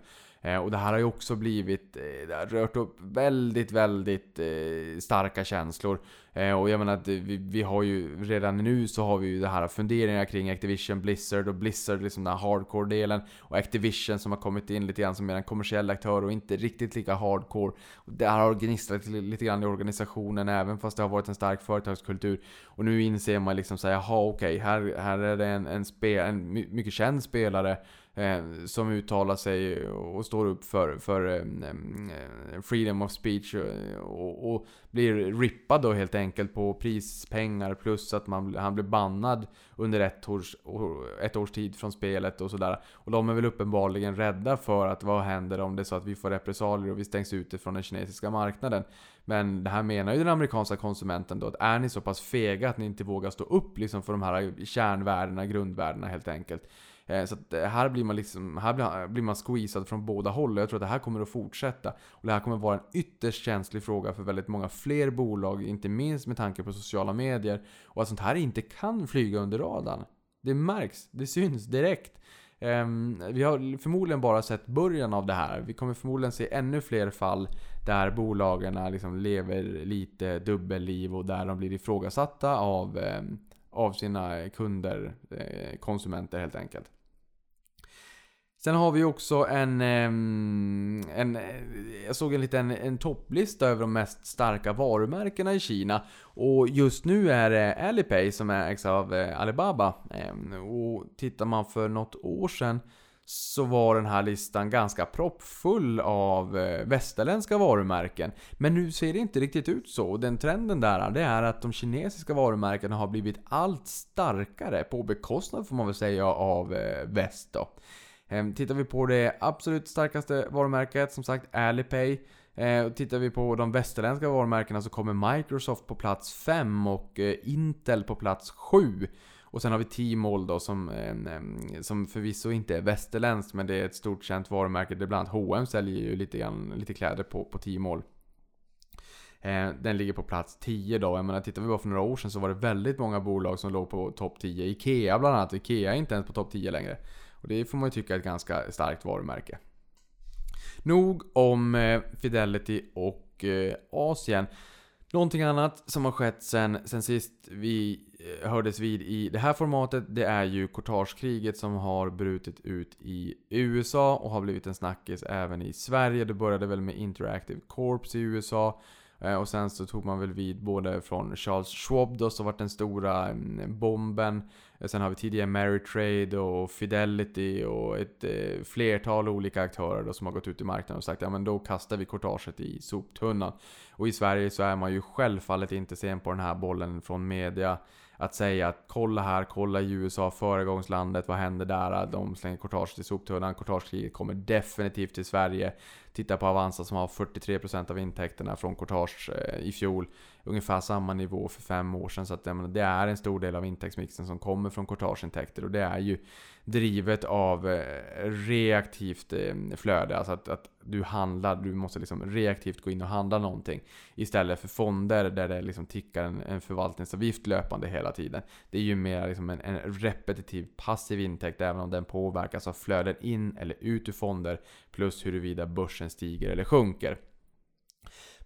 Eh, och det här har ju också blivit, eh, det har rört upp väldigt, väldigt eh, starka känslor. Eh, och jag menar att vi, vi, har ju redan nu så har vi ju det här funderingar kring Activision, Blizzard och Blizzard, liksom den här hardcore-delen. Och Activision som har kommit in lite grann som en kommersiell aktör och inte riktigt lika hardcore. Och det här har gnisslat lite grann i organisationen även fast det har varit en stark företagskultur. Och nu inser man liksom såhär, jaha okej, okay, här, här är det en, en, spe, en mycket känd spelare eh, som uttalar sig och står upp för, för eh, mm, freedom of speech och, och, blir rippad då helt enkelt på prispengar plus att man, han blir bannad under ett års, ett års tid från spelet och sådär. Och de är väl uppenbarligen rädda för att vad händer om det är så att vi får repressalier och vi stängs ute från den kinesiska marknaden. Men det här menar ju den amerikanska konsumenten då att är ni så pass fega att ni inte vågar stå upp liksom för de här kärnvärdena, grundvärdena helt enkelt. Eh, så att eh, här blir man liksom, här blir eh, man squeezad från båda håll. Jag tror att det här kommer att fortsätta. Och det här kommer att vara en ytterst känslig fråga för väldigt många fler bolag, inte minst med tanke på sociala medier. Och att sånt här inte kan flyga under radarn. Det märks, det syns direkt. Ehm, vi har förmodligen bara sett början av det här. Vi kommer förmodligen se ännu fler fall där bolagen liksom lever lite dubbelliv och där de blir ifrågasatta av, ehm, av sina kunder, konsumenter helt enkelt. Sen har vi också en, ehm, en eh, jag såg en liten en topplista över de mest starka varumärkena i Kina. Och just nu är det Alipay som ägs av eh, Alibaba. Ehm, och tittar man för något år sedan så var den här listan ganska proppfull av eh, västerländska varumärken. Men nu ser det inte riktigt ut så. Och den trenden där, det är att de kinesiska varumärkena har blivit allt starkare på bekostnad får man väl säga av väst då. Eh, tittar vi på det absolut starkaste varumärket, som sagt Alipay. Eh, tittar vi på de västerländska varumärkena så kommer Microsoft på plats 5 och eh, Intel på plats 7. Och sen har vi Tmall då som, eh, mm, som förvisso inte är västerländskt men det är ett stort känt varumärke. Det är bland annat H&M säljer ju lite, grann, lite kläder på, på Tmall. Den ligger på plats 10 då. Jag menar, tittar vi bara för några år sedan så var det väldigt många bolag som låg på topp 10. Ikea bland annat. Ikea är inte ens på topp 10 längre. Och det får man ju tycka är ett ganska starkt varumärke. Nog om eh, Fidelity och eh, Asien. Någonting annat som har skett sen, sen sist vi eh, hördes vid i det här formatet, det är ju kortagekriget som har brutit ut i USA och har blivit en snackis även i Sverige. Det började väl med Interactive Corps i USA. Eh, och sen så tog man väl vid både från Charles Schwab då som vart den stora mm, bomben eh, Sen har vi tidigare Meritrade och Fidelity och ett eh, flertal olika aktörer då som har gått ut i marknaden och sagt ja men då kastar vi kortaget i soptunnan. Och i Sverige så är man ju självfallet inte sen på den här bollen från media att säga att kolla här, kolla i USA, föregångslandet, vad händer där? De slänger courtage i soptunnan, courtagekriget kommer definitivt till Sverige. Titta på Avanza som har 43% av intäkterna från courtage eh, i fjol. Ungefär samma nivå för fem år sedan. Så att, menar, det är en stor del av intäktsmixen som kommer från courtageintäkter. Och det är ju drivet av eh, reaktivt eh, flöde. Alltså att, att du handlar, du måste liksom reaktivt gå in och handla någonting. Istället för fonder där det liksom tickar en, en förvaltningsavgift löpande hela tiden. Det är ju mer liksom en, en repetitiv passiv intäkt även om den påverkas av flöden in eller ut ur fonder. Plus huruvida börsen stiger eller sjunker.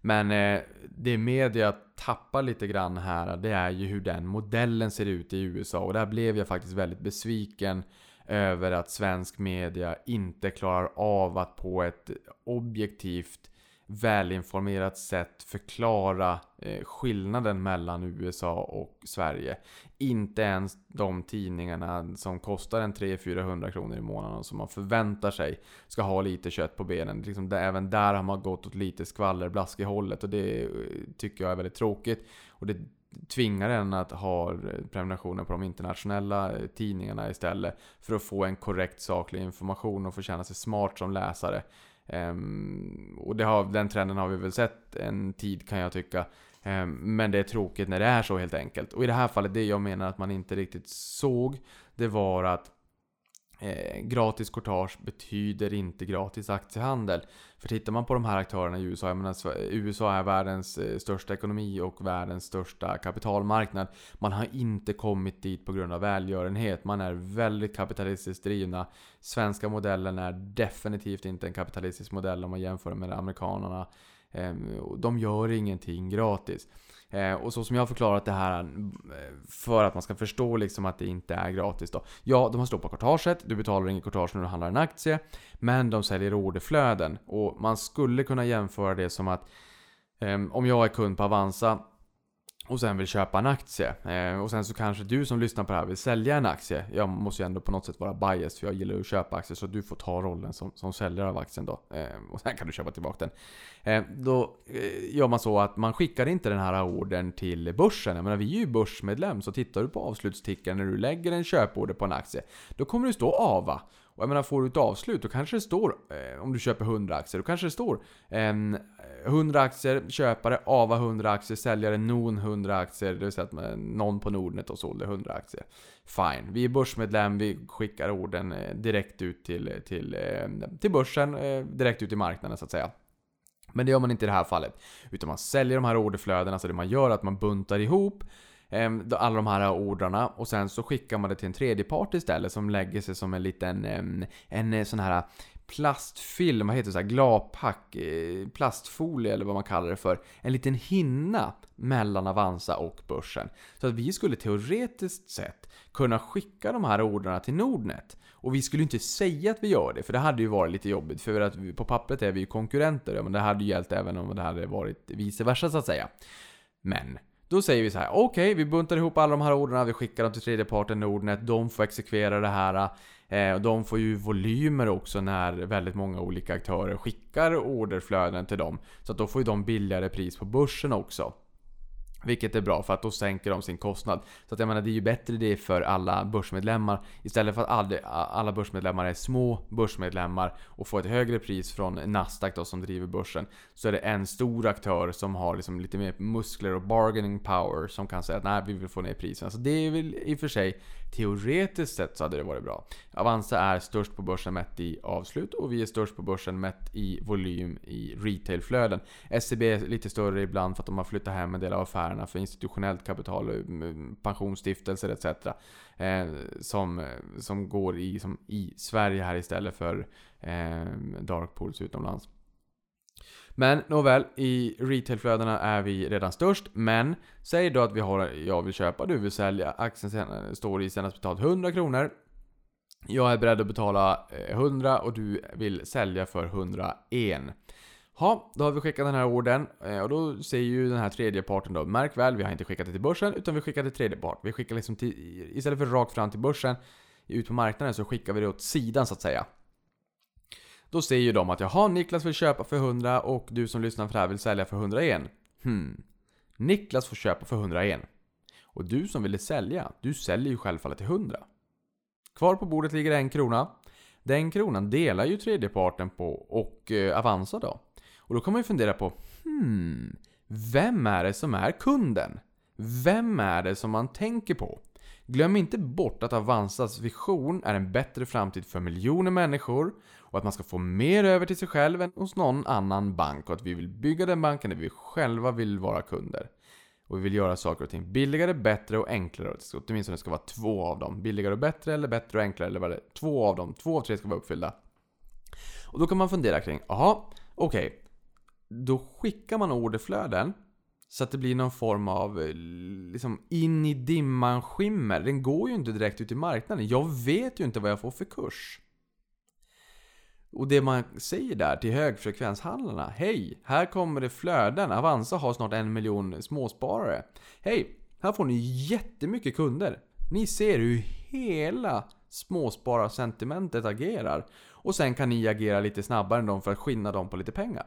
Men eh, det media tappar lite grann här, det är ju hur den modellen ser ut i USA. Och där blev jag faktiskt väldigt besviken över att svensk media inte klarar av att på ett objektivt välinformerat sätt förklara eh, skillnaden mellan USA och Sverige. Inte ens de tidningarna som kostar en 300-400 kronor i månaden och som man förväntar sig ska ha lite kött på benen. Liksom där, även där har man gått åt lite skvallerblask i hållet och det eh, tycker jag är väldigt tråkigt. Och det tvingar en att ha eh, prenumerationer på de internationella eh, tidningarna istället. För att få en korrekt saklig information och få känna sig smart som läsare. Um, och det har, den trenden har vi väl sett en tid kan jag tycka. Um, men det är tråkigt när det är så helt enkelt. Och i det här fallet, det jag menar att man inte riktigt såg, det var att Eh, gratis courtage betyder inte gratis aktiehandel. För tittar man på de här aktörerna i USA, jag menar, USA är världens eh, största ekonomi och världens största kapitalmarknad. Man har inte kommit dit på grund av välgörenhet. Man är väldigt kapitalistiskt drivna. Svenska modellen är definitivt inte en kapitalistisk modell om man jämför med amerikanerna. Eh, de gör ingenting gratis. Eh, och så som jag har förklarat det här eh, för att man ska förstå liksom att det inte är gratis då. Ja, de har sloppat kortaget, du betalar inget kortage när du handlar en aktie. Men de säljer orderflöden. Och man skulle kunna jämföra det som att eh, om jag är kund på Avanza och sen vill köpa en aktie. Eh, och sen så kanske du som lyssnar på det här vill sälja en aktie. Jag måste ju ändå på något sätt vara biased för jag gillar ju att köpa aktier så du får ta rollen som, som säljare av aktien då. Eh, och sen kan du köpa tillbaka den. Eh, då eh, gör man så att man skickar inte den här ordern till börsen. Jag menar vi är ju börsmedlem så tittar du på avslutstickaren när du lägger en köporder på en aktie. Då kommer det stå AVA. Och jag menar, får du ett avslut, då kanske det står, eh, om du köper 100 aktier, då kanske det står eh, 100 aktier, köpare, AVA 100 aktier, säljare, NON 100 aktier. Det vill säga att någon på Nordnet och sålde 100 aktier. Fine, vi är börsmedlem, vi skickar orden eh, direkt ut till, till, eh, till börsen, eh, direkt ut i marknaden så att säga. Men det gör man inte i det här fallet. Utan man säljer de här orderflödena, så det man gör är att man buntar ihop Ehm, alla de här ordrarna och sen så skickar man det till en tredjepart istället som lägger sig som en liten ehm, en eh, sån här plastfilm, vad heter det, så här, glapack, eh, plastfolie eller vad man kallar det för. En liten hinna mellan Avanza och börsen. Så att vi skulle teoretiskt sett kunna skicka de här ordrarna till Nordnet. Och vi skulle inte säga att vi gör det, för det hade ju varit lite jobbigt. För att vi, på pappret är vi ju konkurrenter, men det hade ju gällt även om det hade varit vice versa så att säga. Men då säger vi så här: okej, okay, vi buntar ihop alla de här orden, vi skickar dem till tredje parten Nordnet, de får exekvera det här. Eh, och de får ju volymer också när väldigt många olika aktörer skickar orderflöden till dem. Så att då får ju de billigare pris på börsen också. Vilket är bra för att då sänker de sin kostnad. Så att jag menar, det är ju bättre det för alla börsmedlemmar. Istället för att alla börsmedlemmar är små börsmedlemmar och får ett högre pris från Nasdaq då, som driver börsen. Så är det en stor aktör som har liksom lite mer muskler och bargaining power som kan säga att nej, vi vill få ner priserna. Så det är väl i och för sig Teoretiskt sett så hade det varit bra. Avanza är störst på börsen mätt i avslut och vi är störst på börsen mätt i volym i retailflöden. SEB är lite större ibland för att de har flyttat hem en del av affärerna för institutionellt kapital, eh, pensionsstiftelser etc. Eh, som, eh, som går i, som i Sverige här istället för eh, dark pools utomlands. Men nåväl, i retailflödena är vi redan störst. Men säg då att vi har, jag vill köpa, du vill sälja. Aktien eh, står i senast betalt 100 kronor. Jag är beredd att betala eh, 100 och du vill sälja för 101. Ja, då har vi skickat den här orden eh, och då säger ju den här tredje parten då Märk väl, vi har inte skickat det till börsen utan vi skickar till tredje part. Vi skickar liksom till, istället för rakt fram till börsen ut på marknaden så skickar vi det åt sidan så att säga. Då säger ju de att jaha, Niklas vill köpa för 100 och du som lyssnar för det här vill sälja för 101. Hmm. Niklas får köpa för 101. Och du som ville sälja, du säljer ju självfallet till 100. Kvar på bordet ligger en krona. Den kronan delar ju tredjeparten på och eh, Avanza då. Och då kan man ju fundera på, hmm, vem är det som är kunden? Vem är det som man tänker på? Glöm inte bort att Avanzas vision är en bättre framtid för miljoner människor och att man ska få mer över till sig själv än hos någon annan bank och att vi vill bygga den banken där vi själva vill vara kunder. Och vi vill göra saker och ting billigare, bättre och enklare. Åtminstone det ska vara två av dem. Billigare och bättre eller bättre och enklare eller vad det är. Två av dem. Två av tre ska vara uppfyllda. Och då kan man fundera kring, jaha, okej. Okay. Då skickar man orderflöden så att det blir någon form av eh, liksom in i dimman skimmer. Den går ju inte direkt ut i marknaden. Jag vet ju inte vad jag får för kurs. Och det man säger där till högfrekvenshandlarna. Hej, här kommer det flöden. Avanza har snart en miljon småsparare. Hej, här får ni jättemycket kunder. Ni ser hur hela småspararsentimentet agerar. Och sen kan ni agera lite snabbare än dem för att skinna dem på lite pengar.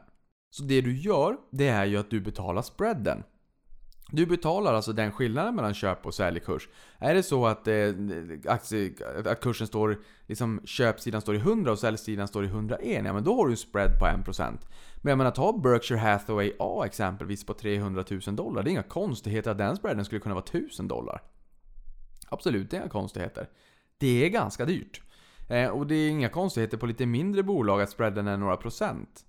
Så det du gör, det är ju att du betalar spreaden. Du betalar alltså den skillnaden mellan köp och säljkurs. Är det så att, eh, aktie, att kursen står, liksom köpsidan står i 100 och säljsidan står i 101, ja men då har du en spread på 1%. Men jag menar, ta Berkshire Hathaway A exempelvis på 300 000 dollar. Det är inga konstigheter att den spreaden skulle kunna vara 1000 dollar. Absolut, det är inga konstigheter. Det är ganska dyrt. Eh, och det är inga konstigheter på lite mindre bolag att spreaden är några procent.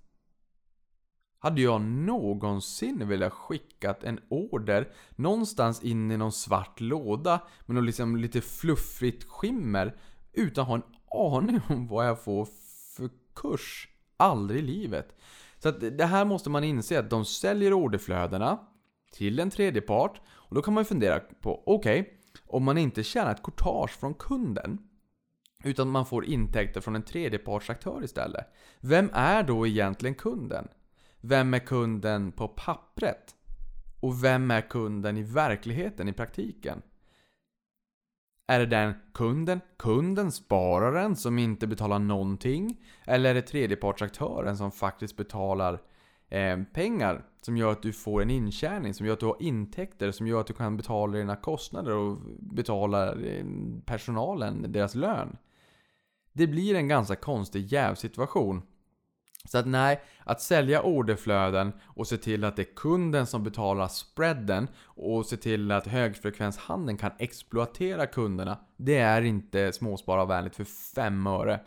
Hade jag någonsin velat skickat en order någonstans in i någon svart låda med något liksom lite fluffigt skimmer utan att ha en aning om vad jag får för kurs? Aldrig i livet. Så att det här måste man inse att de säljer orderflödena till en tredje part och då kan man ju fundera på, okej, okay, om man inte tjänar ett courtage från kunden utan man får intäkter från en tredjepartsaktör istället. Vem är då egentligen kunden? Vem är kunden på pappret? Och vem är kunden i verkligheten, i praktiken? Är det den kunden, kunden, spararen som inte betalar någonting? Eller är det tredjepartsaktören som faktiskt betalar eh, pengar som gör att du får en intjäning, som gör att du har intäkter, som gör att du kan betala dina kostnader och betala eh, personalen deras lön? Det blir en ganska konstig jävsituation. Så att nej, att sälja orderflöden och se till att det är kunden som betalar spreaden och se till att högfrekvenshandeln kan exploatera kunderna. Det är inte småspararvänligt för fem öre.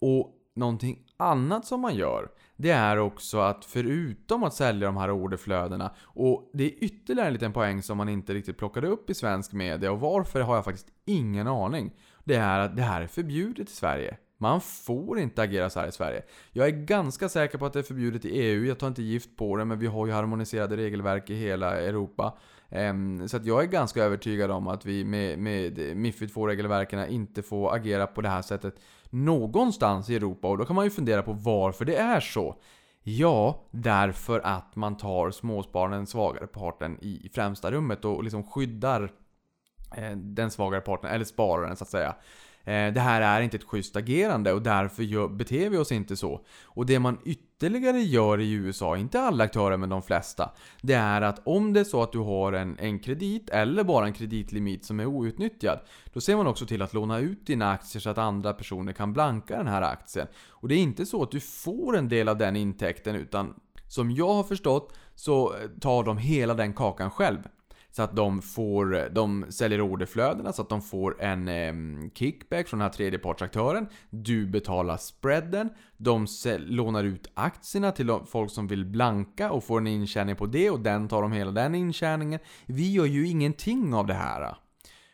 Och någonting annat som man gör, det är också att förutom att sälja de här orderflödena, och det är ytterligare en liten poäng som man inte riktigt plockade upp i svensk media, och varför har jag faktiskt ingen aning. Det är att det här är förbjudet i Sverige. Man får inte agera så här i Sverige. Jag är ganska säker på att det är förbjudet i EU, jag tar inte gift på det, men vi har ju harmoniserade regelverk i hela Europa. Ehm, så att jag är ganska övertygad om att vi med, med Mifid 2-regelverken inte får agera på det här sättet någonstans i Europa. Och då kan man ju fundera på varför det är så. Ja, därför att man tar småspararen, den svagare parten, i främsta rummet och liksom skyddar eh, den svagare parten, eller spararen så att säga. Eh, det här är inte ett schysst agerande och därför beter vi oss inte så. Och det man ytterligare gör i USA, inte alla aktörer men de flesta, det är att om det är så att du har en, en kredit eller bara en kreditlimit som är outnyttjad, då ser man också till att låna ut dina aktier så att andra personer kan blanka den här aktien. Och det är inte så att du får en del av den intäkten utan som jag har förstått så tar de hela den kakan själv. Så att de får, de säljer orderflödena så att de får en eh, kickback från den här tredjepartsaktören. Du betalar spreaden. De lånar ut aktierna till folk som vill blanka och får en intjäning på det och den tar de hela den intjäningen. Vi gör ju ingenting av det här.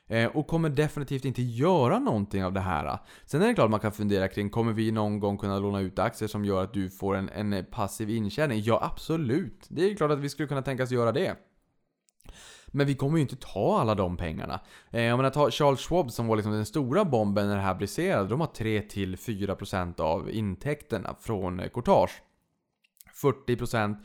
Eh, och kommer definitivt inte göra någonting av det här. Sen är det klart man kan fundera kring, kommer vi någon gång kunna låna ut aktier som gör att du får en, en passiv intjäning? Ja, absolut. Det är klart att vi skulle kunna tänkas göra det. Men vi kommer ju inte ta alla de pengarna. Eh, jag menar, ta Charles Schwab som var liksom den stora bomben när det här briserade. De har 3-4% av intäkterna från eh, courtage. 40%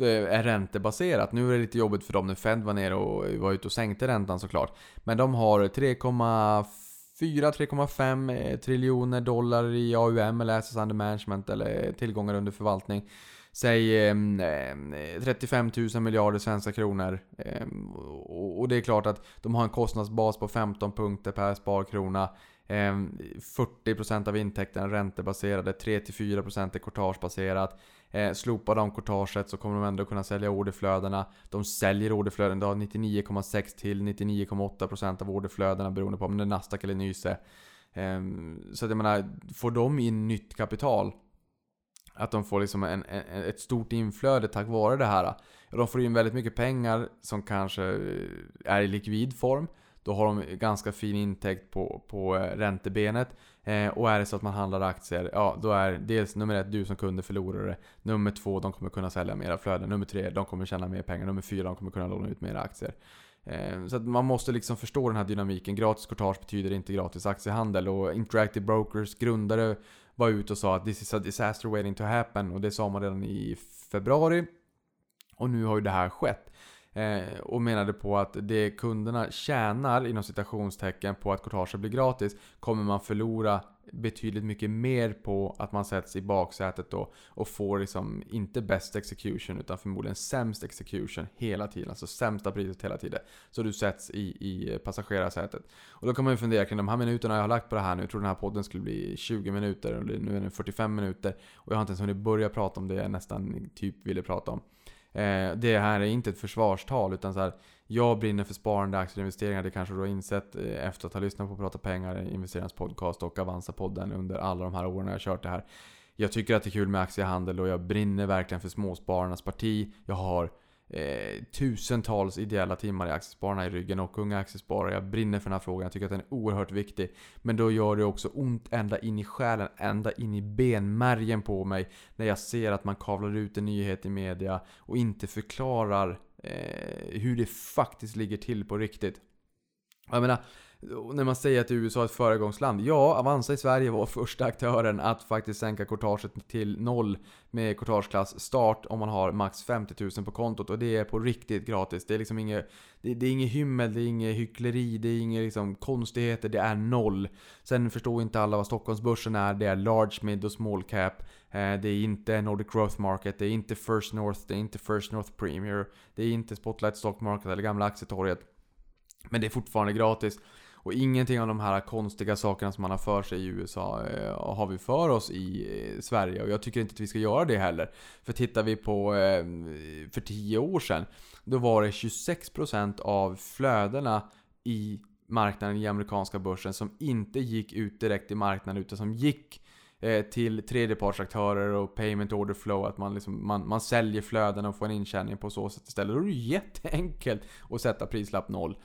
eh, är räntebaserat. Nu är det lite jobbigt för dem när Fed var nere och eh, var ute och sänkte räntan såklart. Men de har 3,4-3,5 triljoner dollar i AUM eller Assets Under Management eller tillgångar under förvaltning säg ehm, eh, 35 000 miljarder svenska kronor. Eh, och det är klart att de har en kostnadsbas på 15 punkter per sparkrona. Eh, 40% av intäkterna är räntebaserade, 3-4% är courtagebaserat. Eh, slopar de courtaget så kommer de ändå kunna sälja orderflödena. De säljer orderflöden, de har 99,6 till 99,8% av orderflödena beroende på om det är Nasdaq eller Nyse. Eh, så att jag menar, får de in nytt kapital att de får liksom en, en, ett stort inflöde tack vare det här. De får in väldigt mycket pengar som kanske eh, är i likvid form. Då har de ganska fin intäkt på, på eh, räntebenet. Eh, och är det så att man handlar aktier, ja då är dels nummer ett, du som kunde förlorare. Nummer två, de kommer kunna sälja mera flöden. Nummer tre, de kommer tjäna mer pengar. Nummer fyra, de kommer kunna låna ut mera aktier. Eh, så att man måste liksom förstå den här dynamiken. Gratis courtage betyder inte gratis aktiehandel. Och Interactive Brokers grundare var ute och sa att this is a disaster waiting to happen. Och det sa man redan i februari. Och nu har ju det här skett. Eh, och menade på att det kunderna tjänar inom citationstecken på att courtaget blir gratis kommer man förlora betydligt mycket mer på att man sätts i baksätet då och får liksom inte best execution utan förmodligen sämst execution hela tiden. Alltså sämsta priset hela tiden. Så du sätts i, i passagerarsätet. Och då kan man ju fundera kring de här minuterna jag har lagt på det här nu. Jag tror den här podden skulle bli 20 minuter och nu är den 45 minuter. Och jag har inte ens hunnit börja prata om det jag nästan typ ville prata om. Eh, det här är inte ett försvarstal utan så här, jag brinner för sparande, aktier och investeringar. Det kanske du har insett eh, efter att ha lyssnat på Prata Pengar, Investerarnas podcast och Avanza-podden under alla de här åren jag har kört det här. Jag tycker att det är kul med aktiehandel och jag brinner verkligen för småspararnas parti. Jag har eh, tusentals ideella timmar i Aktiespararna i ryggen och Unga Aktiesparare. Jag brinner för den här frågan. Jag tycker att den är oerhört viktig. Men då gör det också ont ända in i själen, ända in i benmärgen på mig när jag ser att man kavlar ut en nyhet i media och inte förklarar eh, hur det faktiskt ligger till på riktigt. Jag menar, när man säger att USA är ett föregångsland. Ja, Avanza i Sverige var <laughs> första aktören att faktiskt sänka courtaget till noll med courtageklass start om man har max 50 000 på kontot. Och det är på riktigt gratis. Det är liksom inget, det, det är inget hymmel, det är inget hyckleri, det är inga liksom konstigheter, det är noll. Sen förstår inte alla vad Stockholmsbörsen är. Det är large, mid och small cap. Eh, det är inte Nordic Growth Market, det är inte First North, det är inte First North Premier. Det är inte Spotlight Stock Market eller gamla aktietorget. Men det är fortfarande gratis. Och ingenting av de här konstiga sakerna som man har för sig i USA eh, har vi för oss i eh, Sverige. Och jag tycker inte att vi ska göra det heller. För tittar vi på eh, för 10 år sedan. Då var det 26% av flödena i marknaden i amerikanska börsen som inte gick ut direkt i marknaden utan som gick eh, till tredjepartsaktörer och payment order flow. Att man, liksom, man, man säljer flöden och får en intjäning på så sätt istället. Då är det jätteenkelt att sätta prislapp noll.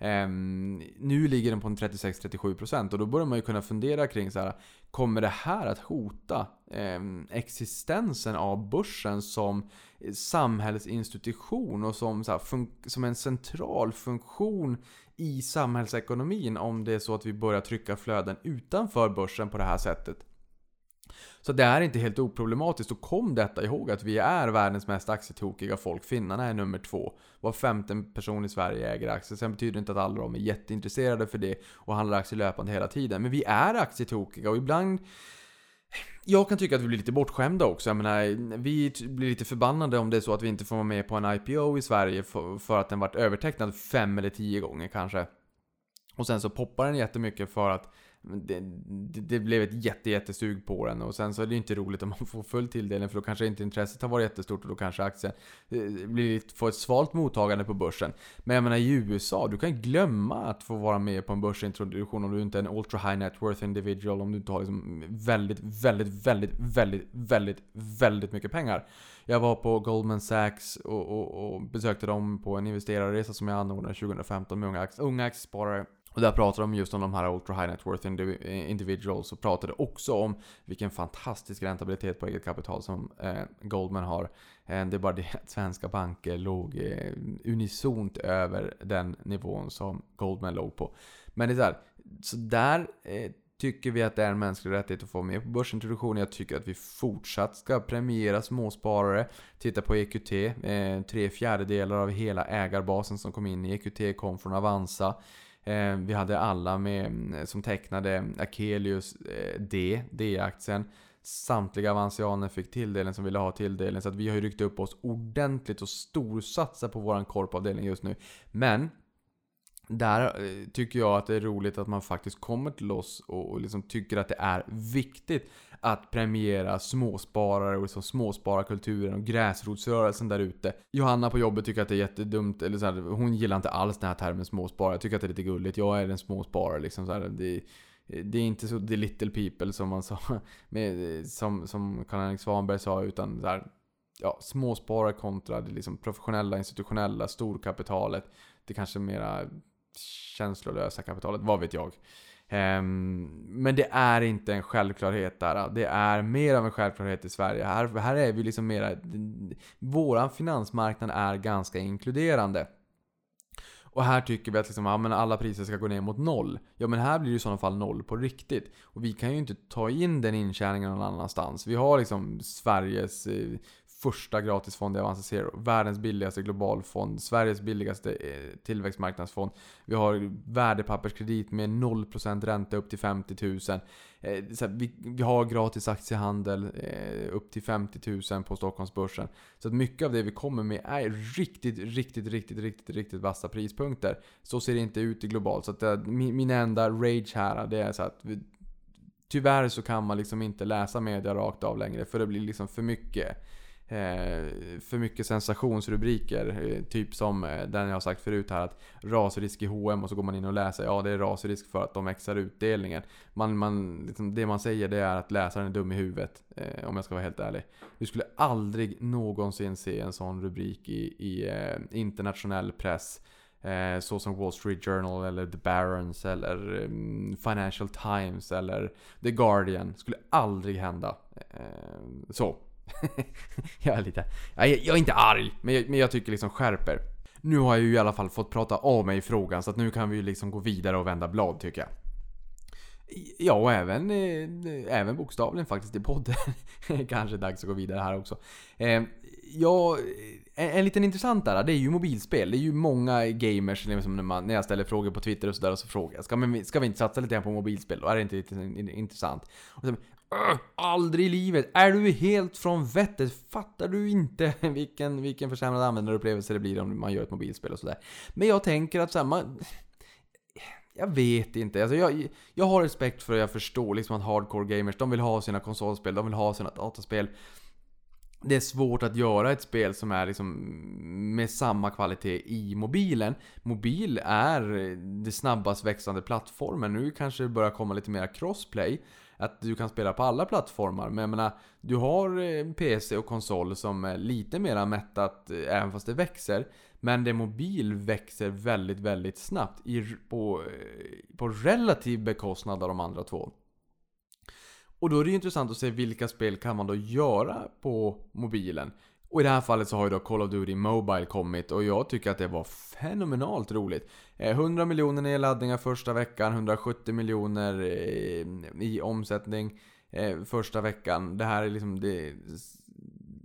Um, nu ligger den på en 36-37% och då börjar man ju kunna fundera kring så här, Kommer det här att hota um, existensen av börsen som samhällsinstitution och som, så här, som en central funktion i samhällsekonomin om det är så att vi börjar trycka flöden utanför börsen på det här sättet? Så det är inte helt oproblematiskt och kom detta ihåg att vi är världens mest aktietokiga folk. Finnarna är nummer två. Var femte person i Sverige äger aktier. Sen betyder det inte att alla de är jätteintresserade för det och handlar aktier löpande hela tiden. Men vi är aktietokiga och ibland jag kan tycka att vi blir lite bortskämda också. Jag menar, vi blir lite förbannade om det är så att vi inte får vara med på en IPO i Sverige för, för att den varit övertecknad fem eller tio gånger kanske. Och sen så poppar den jättemycket för att det, det, det, blev ett jätte, jättesug på den och sen så är det ju inte roligt om man får full tilldelning för då kanske inte intresset har varit jättestort och då kanske aktien eh, blir, får ett svalt mottagande på börsen. Men jag menar i USA, du kan glömma att få vara med på en börsintroduktion om du inte är en ultra high net worth individual, om du inte har liksom väldigt, väldigt, väldigt, väldigt, väldigt, väldigt mycket pengar. Jag var på Goldman Sachs och, och, och besökte dem på en investerarresa som jag anordnade 2015 med unga, unga aktiesparare. Och där pratade de just om de här Ultra High Net Worth Individuals och pratade också om vilken fantastisk räntabilitet på eget kapital som eh, Goldman har. Eh, det är bara det att svenska banker låg eh, unisont över den nivån som Goldman låg på. Men det är så, här, så där eh, tycker vi att det är en mänsklig rättighet att få med på börsintroduktionen. Jag tycker att vi fortsatt ska premiera småsparare. Titta på EQT. Eh, tre fjärdedelar av hela ägarbasen som kom in i EQT kom från Avanza. Eh, vi hade alla med, mm, som tecknade Akelius eh, D, D-aktien. Samtliga avansianer fick tilldelning som ville ha tilldelning. Så att vi har ju ryckt upp oss ordentligt och storsatsar på våran korpavdelning just nu. Men där eh, tycker jag att det är roligt att man faktiskt kommer till oss och liksom tycker att det är viktigt att premiera småsparare och liksom småspararkulturen och gräsrotsrörelsen där ute. Johanna på jobbet tycker att det är jättedumt, eller så här, hon gillar inte alls den här termen småsparare. Jag tycker att det är lite gulligt. Jag är en småsparare liksom så här, det, det är inte så the little people som man sa, <laughs> med, som, som Karl-Henrik Svanberg sa, utan så här, ja, småsparare kontra det liksom professionella, institutionella, storkapitalet. Det kanske mera känslolösa kapitalet, vad vet jag. Um, men det är inte en självklarhet där. Det är mer av en självklarhet i Sverige. Här, här är vi liksom mera... Våran finansmarknad är ganska inkluderande. Och här tycker vi att liksom, ja, men alla priser ska gå ner mot noll. Ja men här blir det i sådana fall noll på riktigt. Och vi kan ju inte ta in den intjäningen någon annanstans. Vi har liksom Sveriges eh, första gratisfond i Avanza Zero. Världens billigaste globalfond. Sveriges billigaste eh, tillväxtmarknadsfond. Vi har värdepapperskredit med 0% ränta upp till 50 000. Eh, så vi, vi har gratis aktiehandel eh, upp till 50 000 på Stockholmsbörsen. Så att mycket av det vi kommer med är riktigt, riktigt, riktigt, riktigt, riktigt vassa prispunkter. Så ser det inte ut i globalt. Så att min, enda rage här, det är så att vi, Tyvärr så kan man liksom inte läsa media rakt av längre för det blir liksom för mycket Eh, för mycket sensationsrubriker. Eh, typ som eh, den jag har sagt förut här att rasrisk i H&M och så går man in och läser ja det är rasrisk för att de växer utdelningen. Man, man, liksom, det man säger det är att läsaren är dum i huvudet. Om jag ska vara helt ärlig. Du skulle aldrig någonsin se en sån rubrik i, i internationell press. Eh, så som Wall Street Journal eller The Barons eller um, Financial Times eller The Guardian. Skulle aldrig hända. Eh, så. <laughs> jag är lite... Jag är, jag är inte arg, men jag, men jag tycker liksom skärper. Nu har jag ju i alla fall fått prata av mig i frågan så att nu kan vi ju liksom gå vidare och vända blad tycker jag. Ja, och även, eh, även bokstavligen faktiskt i podden. <laughs> Kanske dags att gå vidare här också. Ehm, eh, ja, en, en liten intressant där, det är ju mobilspel. Det är ju många gamers liksom, när, man, när jag ställer frågor på Twitter och sådär och så frågar jag ska, men, ska vi inte satsa lite grann på mobilspel? Då är det inte lite intressant? Och så, Aldrig i livet! Är du helt från vettet? Fattar du inte <laughs> vilken, vilken försämrad användarupplevelse det blir om man gör ett mobilspel och sådär? Men jag tänker att så här, man, Jag vet inte. Alltså jag, jag har respekt för och jag förstår liksom att hardcore gamers, de vill ha sina konsolspel, de vill ha sina dataspel. Det är svårt att göra ett spel som är liksom med samma kvalitet i mobilen. Mobil är det snabbast växande plattformen. Nu kanske det börjar komma lite mer crossplay att du kan spela på alla plattformar. Men jag menar, du har eh, PC och konsol som är lite mer mättat eh, även fast det växer. Men det mobil växer väldigt, väldigt snabbt i, på, eh, på relativ bekostnad av de andra två. Och då är det ju intressant att se vilka spel kan man då göra på mobilen. Och i det här fallet så har ju då Call of Duty Mobile kommit och jag tycker att det var fenomenalt roligt. Eh, 100 miljoner i laddningar första veckan, 170 miljoner eh, i omsättning eh, första veckan. Det här är liksom det,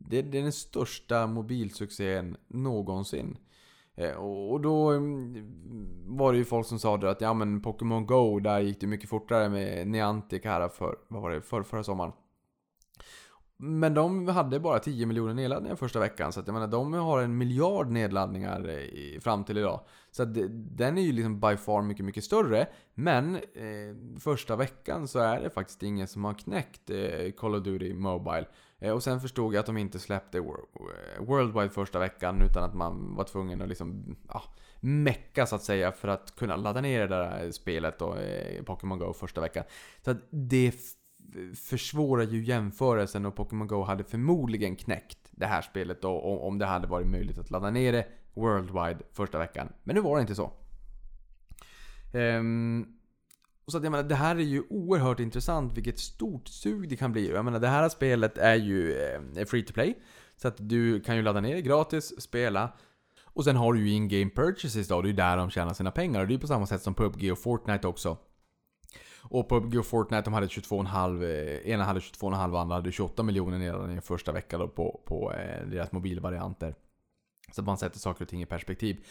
det, det är den största mobilsuccén någonsin. Och då mm, var det ju folk som sa att ja men Pokémon Go, där gick det mycket fortare med Niantic här för, vad var det, för, förra sommaren. Men de hade bara 10 miljoner nedladdningar första veckan. Så att jag menar, de har en miljard nedladdningar eh, i, fram till idag. Så att den är ju liksom by far mycket, mycket större. Men eh, första veckan så är det faktiskt ingen som har knäckt eh, Call of Duty Mobile. Eh, och sen förstod jag att de inte släppte eh, Worldwide första veckan utan att man var tvungen att liksom, ja, mecka så att säga för att kunna ladda ner det där eh, spelet och eh, Pokémon Go första veckan. Så att det försvårar ju jämförelsen och Pokémon Go hade förmodligen knäckt det här spelet då om det hade varit möjligt att ladda ner det worldwide första veckan. Men nu var det inte så. Um, så att jag menar, det här är ju oerhört intressant vilket stort sug det kan bli. Jag menar, det här spelet är ju eh, free to play. Så att du kan ju ladda ner det gratis, spela. Och sen har du ju in-game purchases då, det är ju där de tjänar sina pengar. Och det är ju på samma sätt som PubG och Fortnite också. Och PubG och Fortnite de hade 22,5, eh, ena hade 22,5 och andra hade 28 miljoner redan i första veckan då på, på eh, deras mobilvarianter. Så att man sätter saker och ting i perspektiv.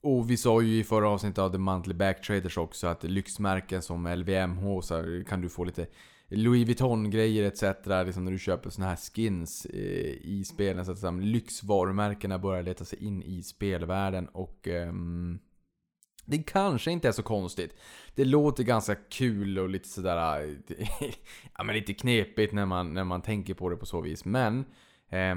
Och vi sa ju i förra avsnittet av The Monthly Backtraders också att lyxmärken som LVMH så kan du få lite Louis Vuitton-grejer etc. Liksom när du köper såna här skins eh, i spelen. Så att liksom, lyxvarumärkena börjar leta sig in i spelvärlden och... Um, det kanske inte är så konstigt. Det låter ganska kul och lite sådär... ja men lite knepigt när man, när man tänker på det på så vis. Men... Eh,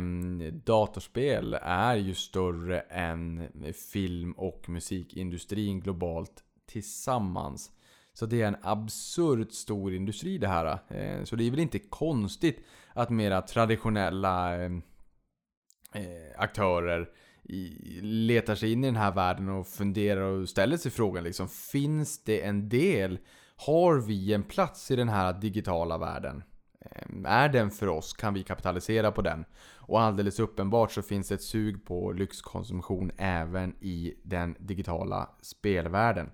datorspel är ju större än film och musikindustrin globalt tillsammans. Så det är en absurt stor industri det här. Eh, så det är väl inte konstigt att mera traditionella ehm, eh, aktörer letar sig in i den här världen och funderar och ställer sig frågan liksom, finns det en del? Har vi en plats i den här digitala världen? Ehm, är den för oss? Kan vi kapitalisera på den? Och alldeles uppenbart så finns det ett sug på lyxkonsumtion även i den digitala spelvärlden.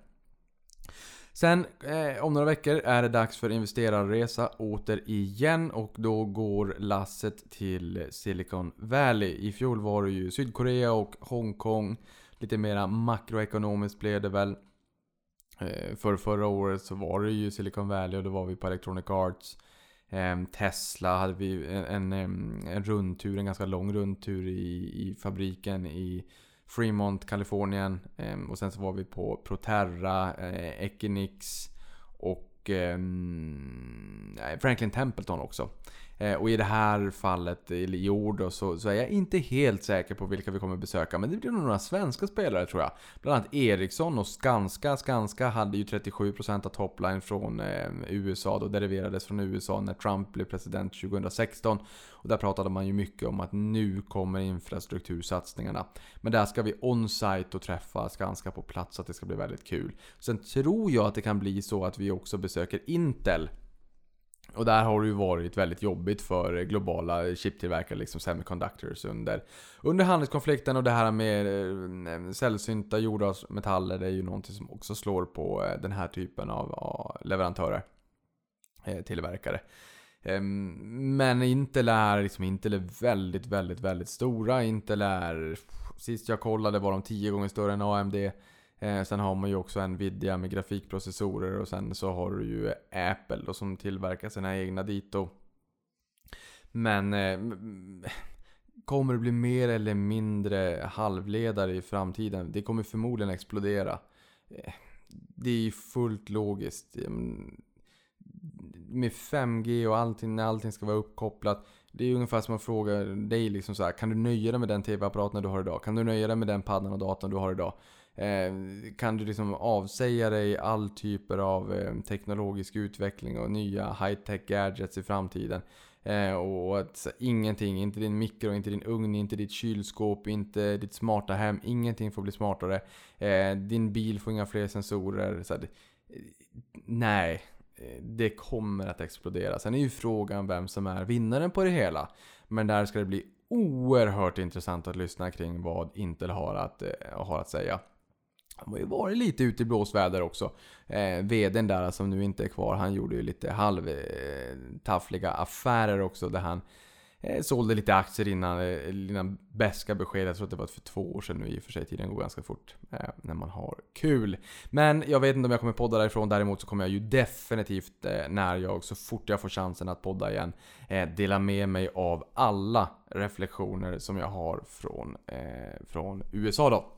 Sen eh, om några veckor är det dags för investerarresa återigen. och då går lasset till Silicon Valley. I fjol var det ju Sydkorea och Hongkong. Lite mera makroekonomiskt blev det väl. Eh, för förra året så var det ju Silicon Valley och då var vi på Electronic Arts. Eh, Tesla hade vi en, en, en rundtur, en ganska lång rundtur i, i fabriken i Fremont, Kalifornien. Ehm, och sen så var vi på Proterra, eh, Equinix och ehm, Franklin Templeton också. Eh, och i det här fallet, i år så, så, är jag inte helt säker på vilka vi kommer besöka. Men det blir nog några svenska spelare tror jag. Bland annat Ericsson och Skanska. Skanska hade ju 37% av topline från eh, USA. Då deriverades från USA när Trump blev president 2016. Och där pratade man ju mycket om att nu kommer infrastruktursatsningarna. Men där ska vi on-site och träffa Skanska på plats så att det ska bli väldigt kul. Sen tror jag att det kan bli så att vi också besöker Intel och där har det ju varit väldigt jobbigt för globala chiptillverkare, liksom semiconductors, under, under handelskonflikten. Och det här med eh, eh sällsynta jordartsmetaller, det är ju någonting som också slår på eh, den här typen av leverantörer, eh, tillverkare. Ehm, men Intel är, liksom, Intel är väldigt, väldigt, väldigt stora. Intel är, sist jag kollade var de 10 gånger större än AMD. Eh, sen har man ju också Nvidia med grafikprocessorer och sen så har du ju Apple då, som tillverkar sina egna dito. Men eh, kommer det bli mer eller mindre halvledare i framtiden? Det kommer förmodligen explodera. Eh, det är ju fullt logiskt. Med 5G och allting, när allting ska vara uppkopplat. Det är ungefär som att fråga dig liksom så här, Kan du nöja dig med den TV-apparaten du har idag? Kan du nöja dig med den paddan och datorn du har idag? Eh, kan du liksom avsäga dig all typer av eh, teknologisk utveckling och nya high-tech gadgets i framtiden. Eh, och att ingenting, inte din mikro, inte din ugn, inte ditt kylskåp, inte ditt smarta hem, ingenting får bli smartare. Eh, din bil får inga fler sensorer. Så att, eh, nej, eh, det kommer att explodera. Sen är ju frågan vem som är vinnaren på det hela. Men där ska det bli oerhört intressant att lyssna kring vad Intel har att, har att säga. Han har ju varit lite ute i blåsväder också. Eh, VDn där som nu inte är kvar, han gjorde ju lite halvtaffliga eh, affärer också där han eh, sålde lite aktier innan, eh, innan bäska besked. Jag tror att det var för två år sedan nu i och för sig. Tiden går ganska fort eh, när man har kul. Men jag vet inte om jag kommer podda därifrån. Däremot så kommer jag ju definitivt eh, när jag, så fort jag får chansen att podda igen, eh, dela med mig av alla reflektioner som jag har från, eh, från USA då.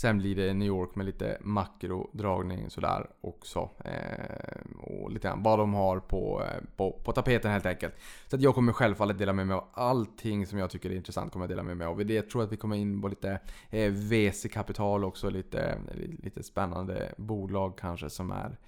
Sen blir det New York med lite makrodragning sådär också. Eh, och lite grann vad de har på, eh, på, på tapeten helt enkelt. Så att jag kommer självfallet dela med mig av allting som jag tycker är intressant. kommer jag dela med mig av. Jag tror att vi kommer in på lite eh, VC-kapital också. Lite, lite spännande bolag kanske som är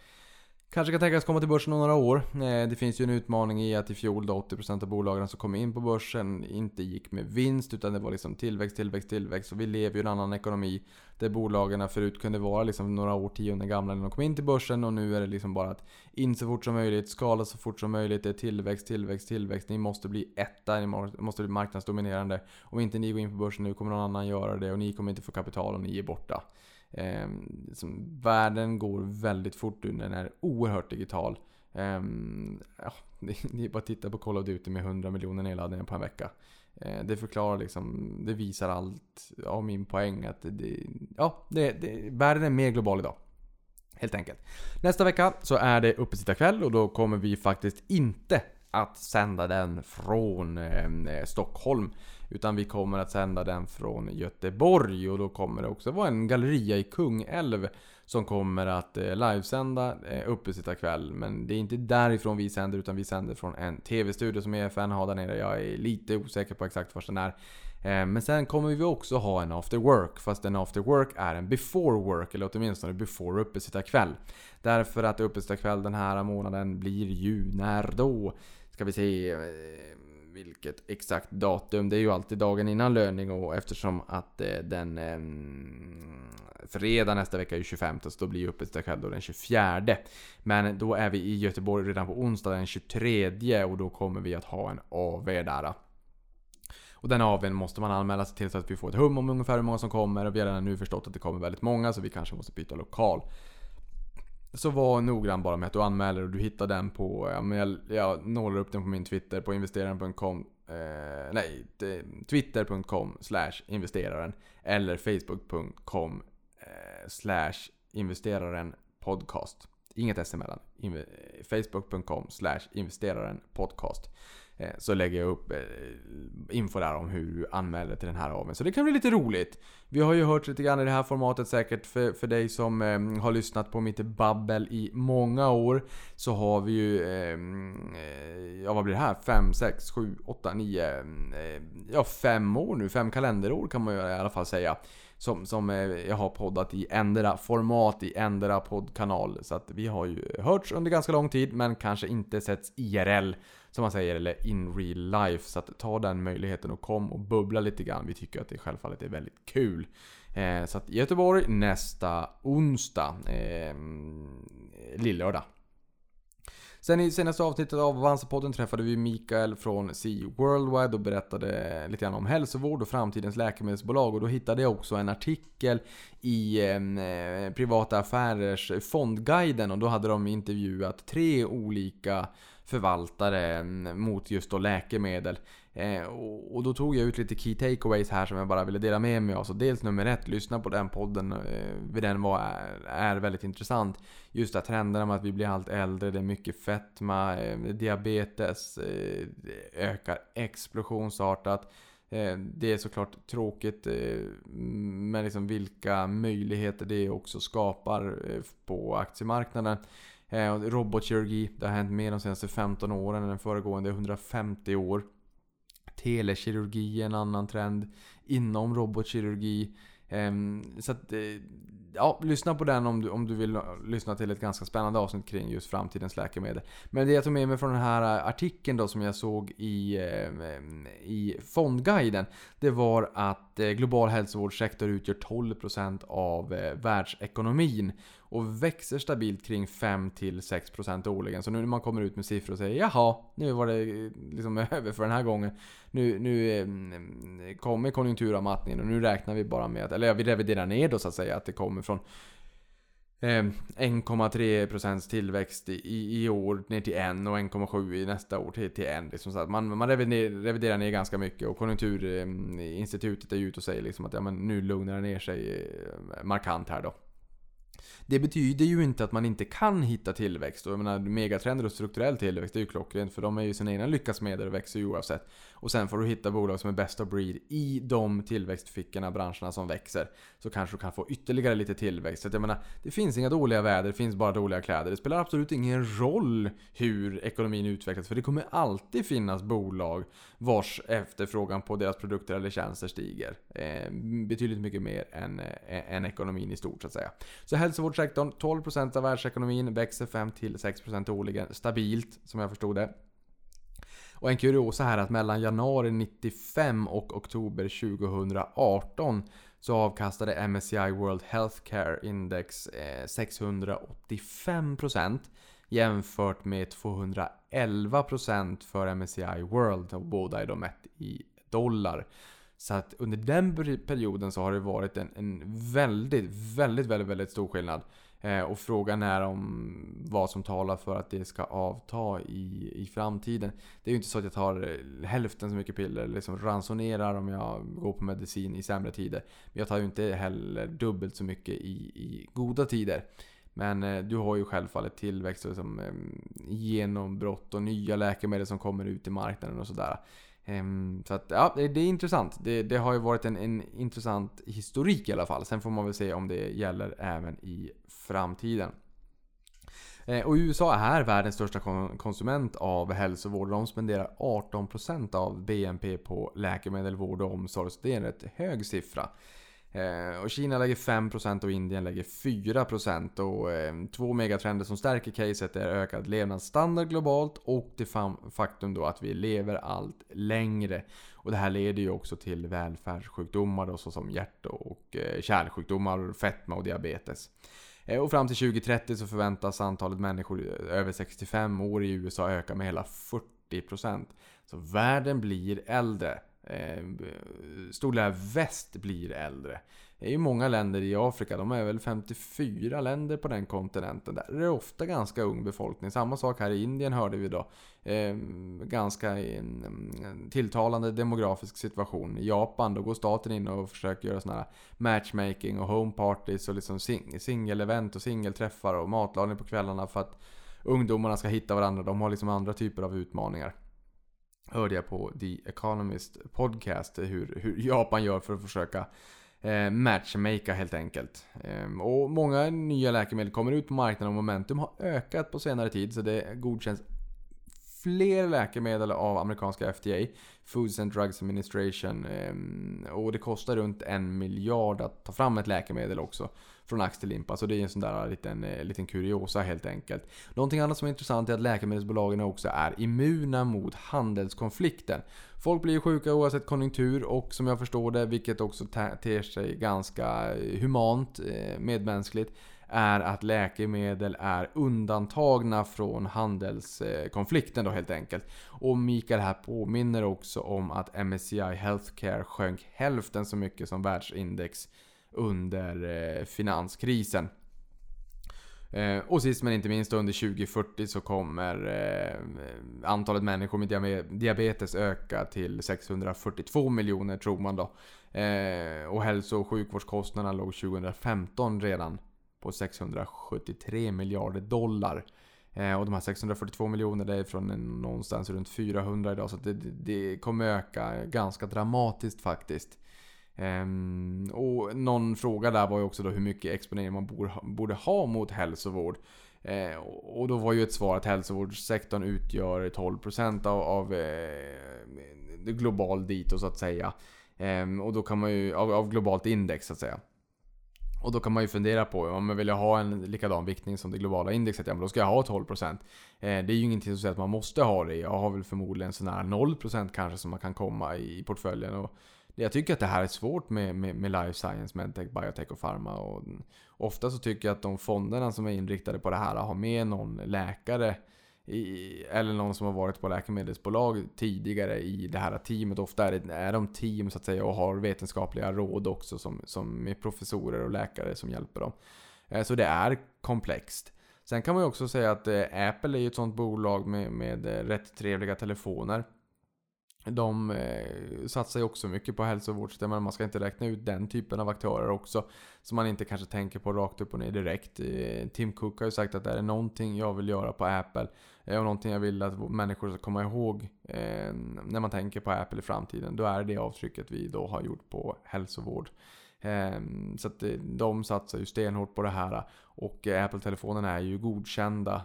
Kanske kan tänkas komma till börsen om några år. Eh, det finns ju en utmaning i att i fjol då 80% av bolagen som kom in på börsen inte gick med vinst utan det var liksom tillväxt, tillväxt, tillväxt. Och vi lever ju i en annan ekonomi där bolagen förut kunde vara liksom några årtionden gamla när de kom in till börsen och nu är det liksom bara att in så fort som möjligt, skala så fort som möjligt, det är tillväxt, tillväxt, tillväxt. Ni måste bli etta, ni måste bli marknadsdominerande. Om inte ni går in på börsen nu kommer någon annan göra det och ni kommer inte få kapital och ni är borta. Eh, som, världen går väldigt fort nu, den är oerhört digital. Eh, ja, <laughs> det, är bara att titta på Call of Duty med 100 miljoner nedladdningar på en vecka. Eh, det förklarar liksom, det visar allt av min poäng att det, ja, det, det, världen är mer global idag. Helt enkelt. Nästa vecka så är det uppesittarkväll och då kommer vi faktiskt inte att sända den från eh, Stockholm. Utan vi kommer att sända den från Göteborg och då kommer det också vara en galleria i Kungälv som kommer att eh, livesända eh, uppesittarkväll. Men det är inte därifrån vi sänder utan vi sänder från en TV-studio som EFN har där nere. Jag är lite osäker på exakt var den är. Eh, men sen kommer vi också ha en after work, fast en after work är en before work, eller åtminstone before uppesittarkväll. Därför att uppesittarkväll den här månaden blir ju när då? Ska vi se eh, vilket exakt datum. Det är ju alltid dagen innan löning och eftersom att eh, den eh, fredag nästa vecka är 25 så då blir uppesittarkväll den 24. Men då är vi i Göteborg redan på onsdag den 23 och då kommer vi att ha en AV där. Och den AWn måste man anmäla sig till så att vi får ett hum om ungefär hur många som kommer. Och vi har redan nu förstått att det kommer väldigt många så vi kanske måste byta lokal. Så var noggrann bara med att du anmäler och du hittar den på, ja, men jag, jag nålar upp den på min Twitter på investeraren.com eh, Nej, twitter.com slash investeraren eller facebook.com eh, slash investeraren podcast. Inget S emellan. Eh, facebook.com slash investeraren podcast. Eh, så lägger jag upp eh, info där om hur du anmäler till den här aveln. Så det kan bli lite roligt. Vi har ju hört lite grann i det här formatet säkert för, för dig som eh, har lyssnat på mitt babbel i många år. Så har vi ju, ehm, eh, ja vad blir det här? 5, 6, 7, 8, 9, ja 5 år nu. 5 kalenderår kan man ju i alla fall säga som, som eh, jag har poddat i ändra format, i ändra poddkanal. Så att vi har ju hörts under ganska lång tid, men kanske inte setts IRL, som man säger, eller in real life. Så att ta den möjligheten och kom och bubbla lite grann. Vi tycker att det självfallet är väldigt kul. Eh, så att Göteborg nästa onsdag, eh, lillördag. Sen i senaste avsnittet av Avanza-podden träffade vi Mikael från Sea Worldwide och berättade lite grann om hälsovård och framtidens läkemedelsbolag. Och då hittade jag också en artikel i eh, Privata Affärers Fondguiden och då hade de intervjuat tre olika förvaltare eh, mot just då läkemedel. Eh, och, då tog jag ut lite key takeaways här som jag bara ville dela med mig av. Så dels nummer ett, lyssna på den podden. Eh, den var, är väldigt intressant. Just att trenderna med att vi blir allt äldre, det är mycket fetma, eh, diabetes eh, ökar explosionsartat. Eh, det är såklart tråkigt eh, men liksom vilka möjligheter det också skapar på aktiemarknaden. Eh, robotkirurgi, det har hänt mer de senaste 15 åren än den föregående 150 år. Telekirurgi är en annan trend. Inom robotkirurgi. Ehm, så att, eh, ja, lyssna på den om du, om du vill lyssna till ett ganska spännande avsnitt kring just framtidens läkemedel. Men det jag tog med mig från den här artikeln då som jag såg i, eh, i Fondguiden. Det var att eh, global hälsovårdssektor utgör 12% av världsekonomin och växer stabilt kring 5-6% årligen. Så nu när man kommer ut med siffror och säger jaha, nu var det eh, liksom <laughs> över för den här gången. Nu, nu eh, kommer konjunkturavmattningen och nu räknar vi bara med att, eller ja, vi reviderar ner då så att säga, att det kommer från eh, 1,3% tillväxt i, i år ner till 1 och 1,7 i nästa år till, till 1. Liksom så att man, man reviderar, reviderar ner ganska mycket och Konjunkturinstitutet är ute och säger liksom att ja, men nu lugnar det ner sig markant här då. Det betyder ju inte att man inte kan hitta tillväxt. Och jag menar, megatrender och strukturell tillväxt är ju klockrent för de är ju sina egna lyckas med och växer ju oavsett. Och sen får du hitta bolag som är best of breed i de tillväxtfickorna, branscherna som växer. Så kanske du kan få ytterligare lite tillväxt. Så att jag menar, det finns inga dåliga väder, det finns bara dåliga kläder. Det spelar absolut ingen roll hur ekonomin utvecklas. För det kommer alltid finnas bolag vars efterfrågan på deras produkter eller tjänster stiger. Eh, betydligt mycket mer än, eh, än ekonomin i stort så att säga. Så hälsovårdssektorn, 12% av världsekonomin, växer 5-6% årligen stabilt som jag förstod det. Och en kuriosa här är att mellan januari 95 och oktober 2018 så avkastade MSCI World Healthcare Index eh, 685% jämfört med 211% för MSCI World och båda är då mätt i dollar. Så att under den perioden så har det varit en, en väldigt, väldigt, väldigt, väldigt stor skillnad. Eh, och frågan är om vad som talar för att det ska avta i, i framtiden. Det är ju inte så att jag tar eh, hälften så mycket piller, liksom ransonerar om jag går på medicin i sämre tider. Men jag tar ju inte heller dubbelt så mycket i, i goda tider. Men eh, du har ju självfallet tillväxt och liksom, eh, genombrott och nya läkemedel som kommer ut i marknaden och sådär. Ehm, så att, ja, det, är intressant. Det, det har ju varit en, en, intressant historik i alla fall. Sen får man väl se om det gäller även i framtiden. Eh, och USA är världens största konsument av hälsovård. De spenderar 18% av BNP på läkemedel, vård och omsorg. Så det är en rätt hög siffra. Eh, och Kina lägger 5% och Indien lägger 4%. Och eh, två megatrender som stärker caset är ökad levnadsstandard globalt och det faktum då att vi lever allt längre. Och det här leder ju också till välfärdssjukdomar då, såsom hjärt och eh, kärlsjukdomar, fetma och diabetes. Eh, och fram till 2030 så förväntas antalet människor över 65 år i USA öka med hela 40%. Så världen blir äldre. Eh, stor del av väst blir äldre. Det är ju många länder i Afrika, de är väl 54 länder på den kontinenten. Där är det ofta ganska ung befolkning. Samma sak här i Indien hörde vi då. Eh, ganska en, tilltalande demografisk situation. I Japan då går staten in och försöker göra sådana här matchmaking och home parties och liksom sing singelevent och singelträffar och matlagning på kvällarna för att ungdomarna ska hitta varandra. De har liksom andra typer av utmaningar hörde jag på The Economist podcast hur, hur Japan gör för att försöka eh, matchmaka helt enkelt. Eh, och många nya läkemedel kommer ut på marknaden och momentum har ökat på senare tid så det godkänns fler läkemedel av amerikanska FDA, Foods and Drugs Administration. Eh, och det kostar runt en miljard att ta fram ett läkemedel också från ax till limpa. Så det är en sån där liten, eh, liten kuriosa helt enkelt. Någonting annat som är intressant är att läkemedelsbolagen också är immuna mot handelskonflikten. Folk blir ju sjuka oavsett konjunktur och som jag förstår det, vilket också ter sig ganska eh, humant, eh, medmänskligt, är att läkemedel är undantagna från handelskonflikten då helt enkelt. Och Mikael här påminner också om att MSCI Healthcare sjönk hälften så mycket som världsindex under eh, finanskrisen. Eh, och sist men inte minst under 2040 så kommer eh, antalet människor med diabetes öka till 642 miljoner tror man då. och hälso och sjukvårdskostnaderna låg 2015 redan på 673 miljarder dollar. och de här 642 miljoner det är från någonstans runt 400 idag så det, det kommer öka ganska dramatiskt faktiskt. Um, och någon fråga där var ju också då hur mycket exponering man borde, borde ha mot hälsovård. Eh, och då var ju ett svar att hälsovårdssektorn utgör 12% av, av eh, global dito så att säga. Ehm, och då kan man ju, av, av globalt index så att säga. Och då kan man ju fundera på, om man vill ha en likadan viktning som det globala indexet, ja men då ska jag ha 12%. Eh, det är ju ingenting som säger att man måste ha det. Jag har väl förmodligen så nära 0% kanske som man kan komma i portföljen. Och jag tycker att det här är svårt med, med, med life science, medtech, biotech och pharma. Och ofta så tycker jag att de fonderna som är inriktade på det här har med någon läkare i, eller någon som har varit på läkemedelsbolag tidigare i det här teamet. Ofta är, det, är de team så att säga och har vetenskapliga råd också som, som är professorer och läkare som hjälper dem. Eh, så det är komplext. Sen kan man ju också säga att eh, Apple är ju ett sånt bolag med, med eh, rätt trevliga telefoner. De eh, satsar ju också mycket på hälsovårdssystemet. men man ska inte räkna ut den typen av aktörer också. Som man inte kanske tänker på rakt upp och ner direkt. Eh, Tim Cook har ju sagt att det är någonting jag vill göra på Apple. Eh, och någonting jag vill att människor ska komma ihåg eh, när man tänker på Apple i framtiden. Då är det avtrycket vi då har gjort på hälsovård. Eh, så att eh, de satsar ju stenhårt på det här. Och eh, Apple-telefonerna är ju godkända,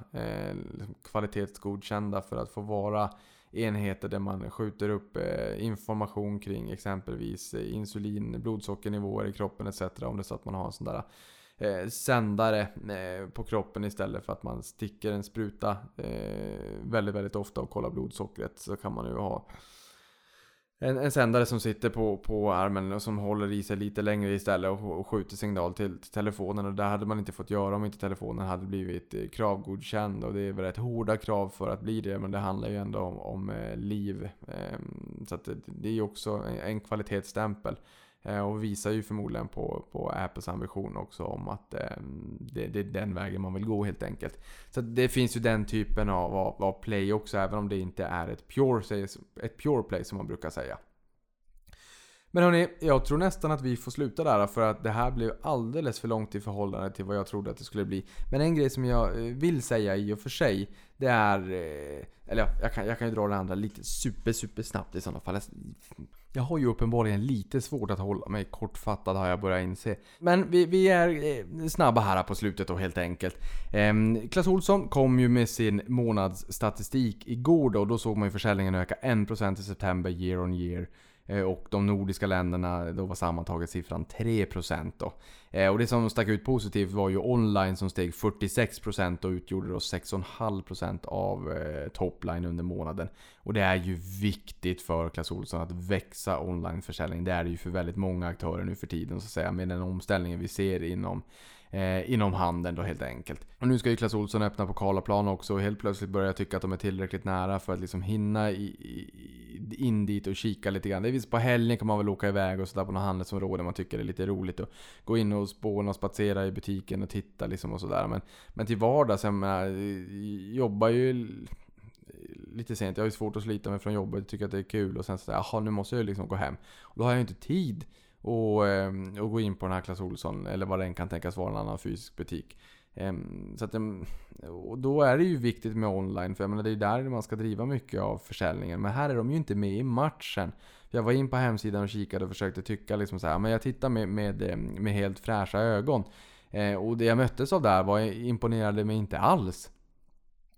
liksom kvalitetsgodkända för att få vara enheter där man skjuter upp eh, information kring exempelvis eh, insulin, blodsockernivåer i kroppen etc. Om det är så att man har en sån där eh, sändare eh, på kroppen istället för att man sticker en spruta väldigt, väldigt ofta och kollar blodsockret så kan man ju ha en, en sändare som sitter på, på armen och som håller i sig lite längre istället och, och skjuter signal till, till, telefonen. Och det hade man inte fått göra om inte telefonen hade blivit eh, kravgodkänd. Och det är väl rätt hårda krav för att bli det. Men det handlar ju ändå om, om eh, liv. Ehm, så att det, det är ju också en, en kvalitetsstämpel. Eh, och visar ju förmodligen på, på Apples ambition också om att eh, det, det, är den vägen man vill gå helt enkelt. Så det finns ju den typen av, av, av play också, även om det inte är ett pure, ett pure play som man brukar säga. Men hörni, jag tror nästan att vi får sluta där för att det här blev alldeles för långt i förhållande till vad jag trodde att det skulle bli. Men en grej som jag eh, vill säga i och för sig, det är... Eh, eller jag kan, jag kan ju dra det andra lite super, super snabbt i sådana fall. Jag har ju uppenbarligen lite svårt att hålla mig kortfattad har jag börjat inse. Men vi, vi är eh, snabba här på slutet då helt enkelt. Ehm, Clas Olsson kom ju med sin månadsstatistik igår då. Då såg man ju försäljningen öka 1% i september year on year. Eh, och de nordiska länderna, då var sammantaget siffran 3% då. Eh, och det som stack ut positivt var ju online som steg 46% och utgjorde då 6,5% av eh, topline under månaden. Och det är ju viktigt för Clas Ohlson att växa onlineförsäljning. Det är det ju för väldigt många aktörer nu för tiden så att säga. Med den omställningen vi ser inom Eh, inom handeln då helt enkelt. Och nu ska ju Clas Ohlson öppna på Karlaplan också och helt plötsligt börjar jag tycka att de är tillräckligt nära för att liksom hinna i, i, in dit och kika lite grann. Det är visst på helgen kan man väl åka iväg och sådär på något handelsområde man tycker det är lite roligt att gå in och spåna och spatsera i butiken och titta liksom och sådär. Men, men till vardags, jag menar, eh, jobbar ju lite sent. Jag har ju svårt att slita mig från jobbet, tycker att det är kul och sen sådär, jaha nu måste jag liksom gå hem. Och då har jag ju inte tid och, ehm, och gå in på den här Clas Ohlson eller vad den kan tänkas vara en annan fysisk butik. Ehm, så att, ehm, och då är det ju viktigt med online, för jag menar, det är där man ska driva mycket av försäljningen. Men här är de ju inte med i matchen. Jag var in på hemsidan och kikade och försökte tycka liksom så här, men jag tittar med, med, med helt fräscha ögon. Eh, och det jag möttes av där var, imponerade mig inte alls.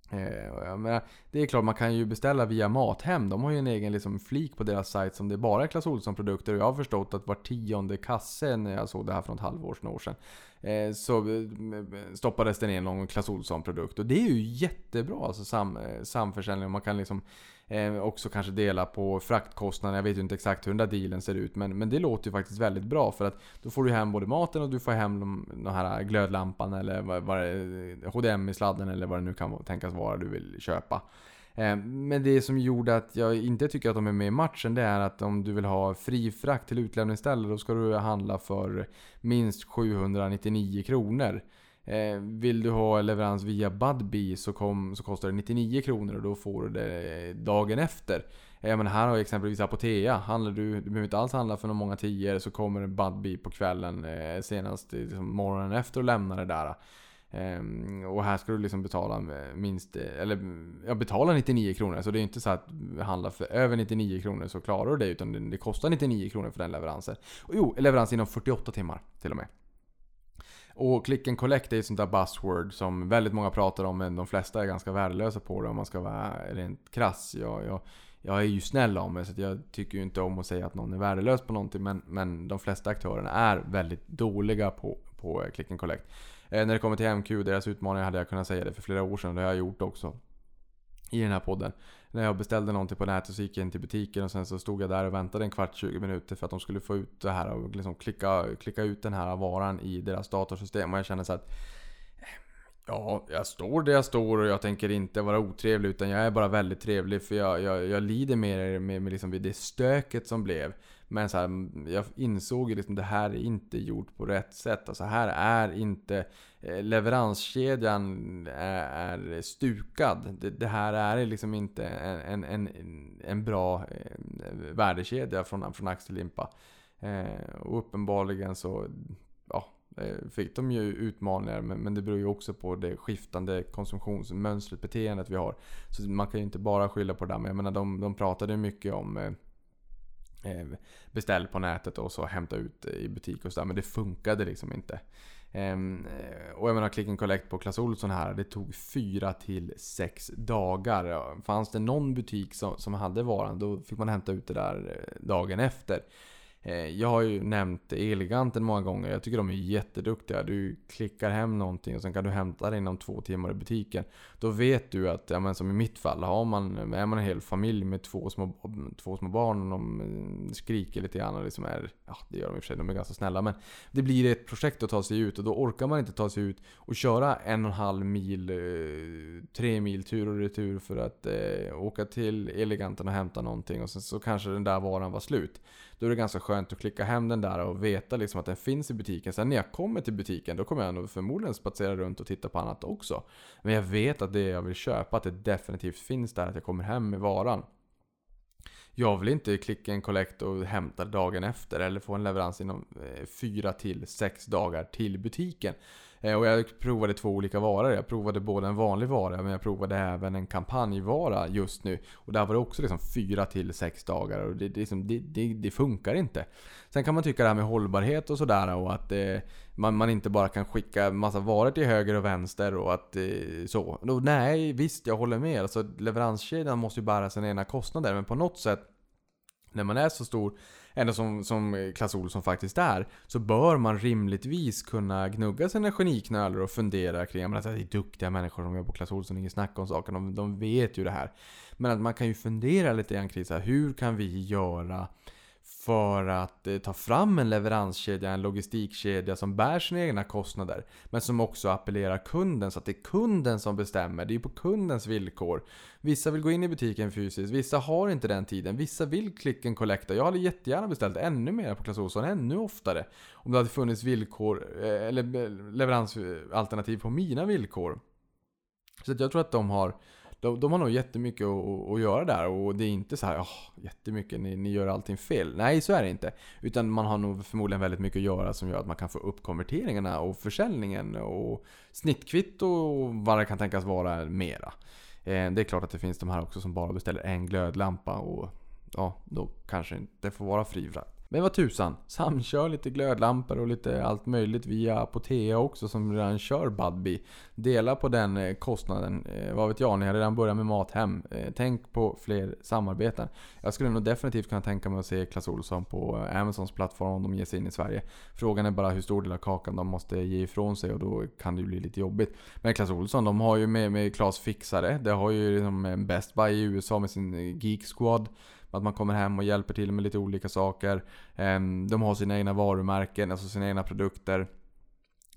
Eh, menar, det är klart, man kan ju beställa via Mathem. De har ju en egen liksom, flik på deras sajt som det är bara är Clas Ohlson-produkter. Och jag har förstått att var tionde kasse, när jag såg det här för ett halvår sedan, år sedan, eh, så eh, stoppades det ner någon Clas Ohlson-produkt. Och det är ju jättebra, alltså sam, eh, samförsäljning. Man kan liksom Eh, också kanske dela på fraktkostnaden. Jag vet ju inte exakt hur den där dealen ser ut. Men, men det låter ju faktiskt väldigt bra. För att då får du hem både maten och du får hem de, här glödlampan eller vad, vad HDMI-sladden eller vad det nu kan tänkas vara du vill köpa. Eh, men det som gjorde att jag inte tycker att de är med i matchen det är att om du vill ha fri frakt till utlämningsstället då ska du handla för minst 799 kronor. Eh, vill du ha leverans via Budbee så, kom, så kostar det 99 kronor och då får du det dagen efter. Eh, men här har jag exempelvis Apotea. Handlar du, du behöver inte alls handla för några många tior så kommer en Budbee på kvällen eh, senast liksom, morgonen efter och lämnar det där. Ehm, och här ska du liksom betala minst, eller ja, betala 99 kronor. Så det är inte så att handla för över 99 kronor så klarar du det. Utan det, det kostar 99 kronor för den leveransen. Och jo, leverans inom 48 timmar till och med. Och click and collect är ett sånt där buzzword som väldigt många pratar om men de flesta är ganska värdelösa på det om man ska vara rent krass. Jag, jag, jag är ju snäll av mig så jag tycker ju inte om att säga att någon är värdelös på någonting men, men de flesta aktörerna är väldigt dåliga på, på click and collect. Eh, när det kommer till MQ, deras utmaningar hade jag kunnat säga det för flera år sedan. Det har jag gjort också. I den här podden när jag beställde någonting på nätet så gick jag in till butiken och sen så stod jag där och väntade en kvart, 20 minuter för att de skulle få ut det här och liksom klicka, klicka ut den här varan i deras datorsystem. Och jag kände så att eh, Ja, jag står där jag står och jag tänker inte vara otrevlig utan jag är bara väldigt trevlig för jag, jag, jag lider med, med, med liksom det stöket som blev. Men så här, jag insåg ju liksom det här är inte gjort på rätt sätt. Alltså här är inte eh, leveranskedjan eh, är, stukad. Det, det, här är liksom inte en, en, en bra eh, värdekedja från, från ax till limpa. Och uppenbarligen så ja, fick de ju utmaningar men, det beror ju också på det skiftande konsumtionsmönstret, beteendet vi har. Så man kan ju inte bara skylla på det där. Men jag menar de, de pratade mycket om Eh, beställ på nätet och så hämta ut i butik och sådär. Men det funkade liksom inte. Ehm, eh, och jag menar click and collect på Clas Ohlson här, det tog 4 till 6 dagar. Fanns det någon butik som, som hade varan, då fick man hämta ut det där eh, dagen efter. Eh, jag har ju nämnt Eleganten många gånger. Jag tycker de är jätteduktiga. Du klickar hem någonting och sen kan du hämta det inom två timmar i butiken. Då vet du att, ja, men som i mitt fall, har man, är man en hel familj med två små, två små barn och de eh, skriker lite grann och liksom är, ja det gör de i och för sig, de är ganska snälla. Men det blir ett projekt att ta sig ut och då orkar man inte ta sig ut och köra en och en halv mil, eh, tre mil tur och retur för att eh, åka till Eleganten och hämta någonting och sen så kanske den där varan var slut. Då är det ganska skönt att klicka hem den där och veta liksom att den finns i butiken. Sen när jag kommer till butiken, då kommer jag nog förmodligen spatsera runt och titta på annat också. Men jag vet att det jag vill köpa, att det definitivt finns där, att jag kommer hem med varan. Jag vill inte klicka en collect och hämta dagen efter eller få en leverans inom eh, 4 till 6 dagar till butiken. Eh, och jag provade två olika varor. Jag provade både en vanlig vara men jag provade även en kampanjvara just nu. Och där var det också liksom 4 till 6 dagar och det, det, liksom, det, det, det, funkar inte. Sen kan man tycka det här med hållbarhet och sådär och att eh, man, man inte bara kan skicka massa varor till höger och vänster och att eh, så. Och, nej, visst jag håller med. Alltså, leveranskedjan måste ju bära sina egna kostnader men på något sätt när man är så stor ändå som, som Clas Olsson faktiskt är, så bör man rimligtvis kunna gnugga sina geniknölar och fundera kring, att det är duktiga människor som jobbar på Clas Olsson, inget snack om saken, de, de vet ju det här. Men att man kan ju fundera lite grann kring så här, hur kan vi göra för att eh, ta fram en leveranskedja, en logistikkedja som bär sina egna kostnader. Men som också appellerar kunden så att det är kunden som bestämmer. Det är på kundens villkor. Vissa vill gå in i butiken fysiskt, vissa har inte den tiden. Vissa vill click and collecta. Jag hade jättegärna beställt ännu mer på Clas Ohlson, ännu oftare. Om det hade funnits villkor, eh, eller eh, leveransalternativ på mina villkor. Så att jag tror att de har de, de har nog jättemycket att, att göra där och det är inte så här oh, jättemycket, ni, ni gör allting fel. Nej, så är det inte. Utan man har nog förmodligen väldigt mycket att göra som gör att man kan få upp konverteringarna och försäljningen och snittkvitto och vad det kan tänkas vara mera. Eh, det är klart att det finns de här också som bara beställer en glödlampa och ja, då kanske inte får vara fri frakt. Men vad tusan, samkör lite glödlampor och lite allt möjligt via Apotea också som redan kör Budbee. Dela på den eh, kostnaden. Eh, vad vet jag, ni har redan börjat med Mathem. Eh, tänk på fler samarbeten. Jag skulle nog definitivt kunna tänka mig att se Clas Ohlson på Amazons plattform om de ger sig in i Sverige. Frågan är bara hur stor del av kakan de måste ge ifrån sig och då kan det ju bli lite jobbigt. Men Clas Ohlson, de har ju med, med Clas Fixare. Det har ju liksom Best Buy i USA med sin Geek Squad. Att man kommer hem och hjälper till med lite olika saker. Ehm, de har sina egna varumärken, alltså sina egna produkter.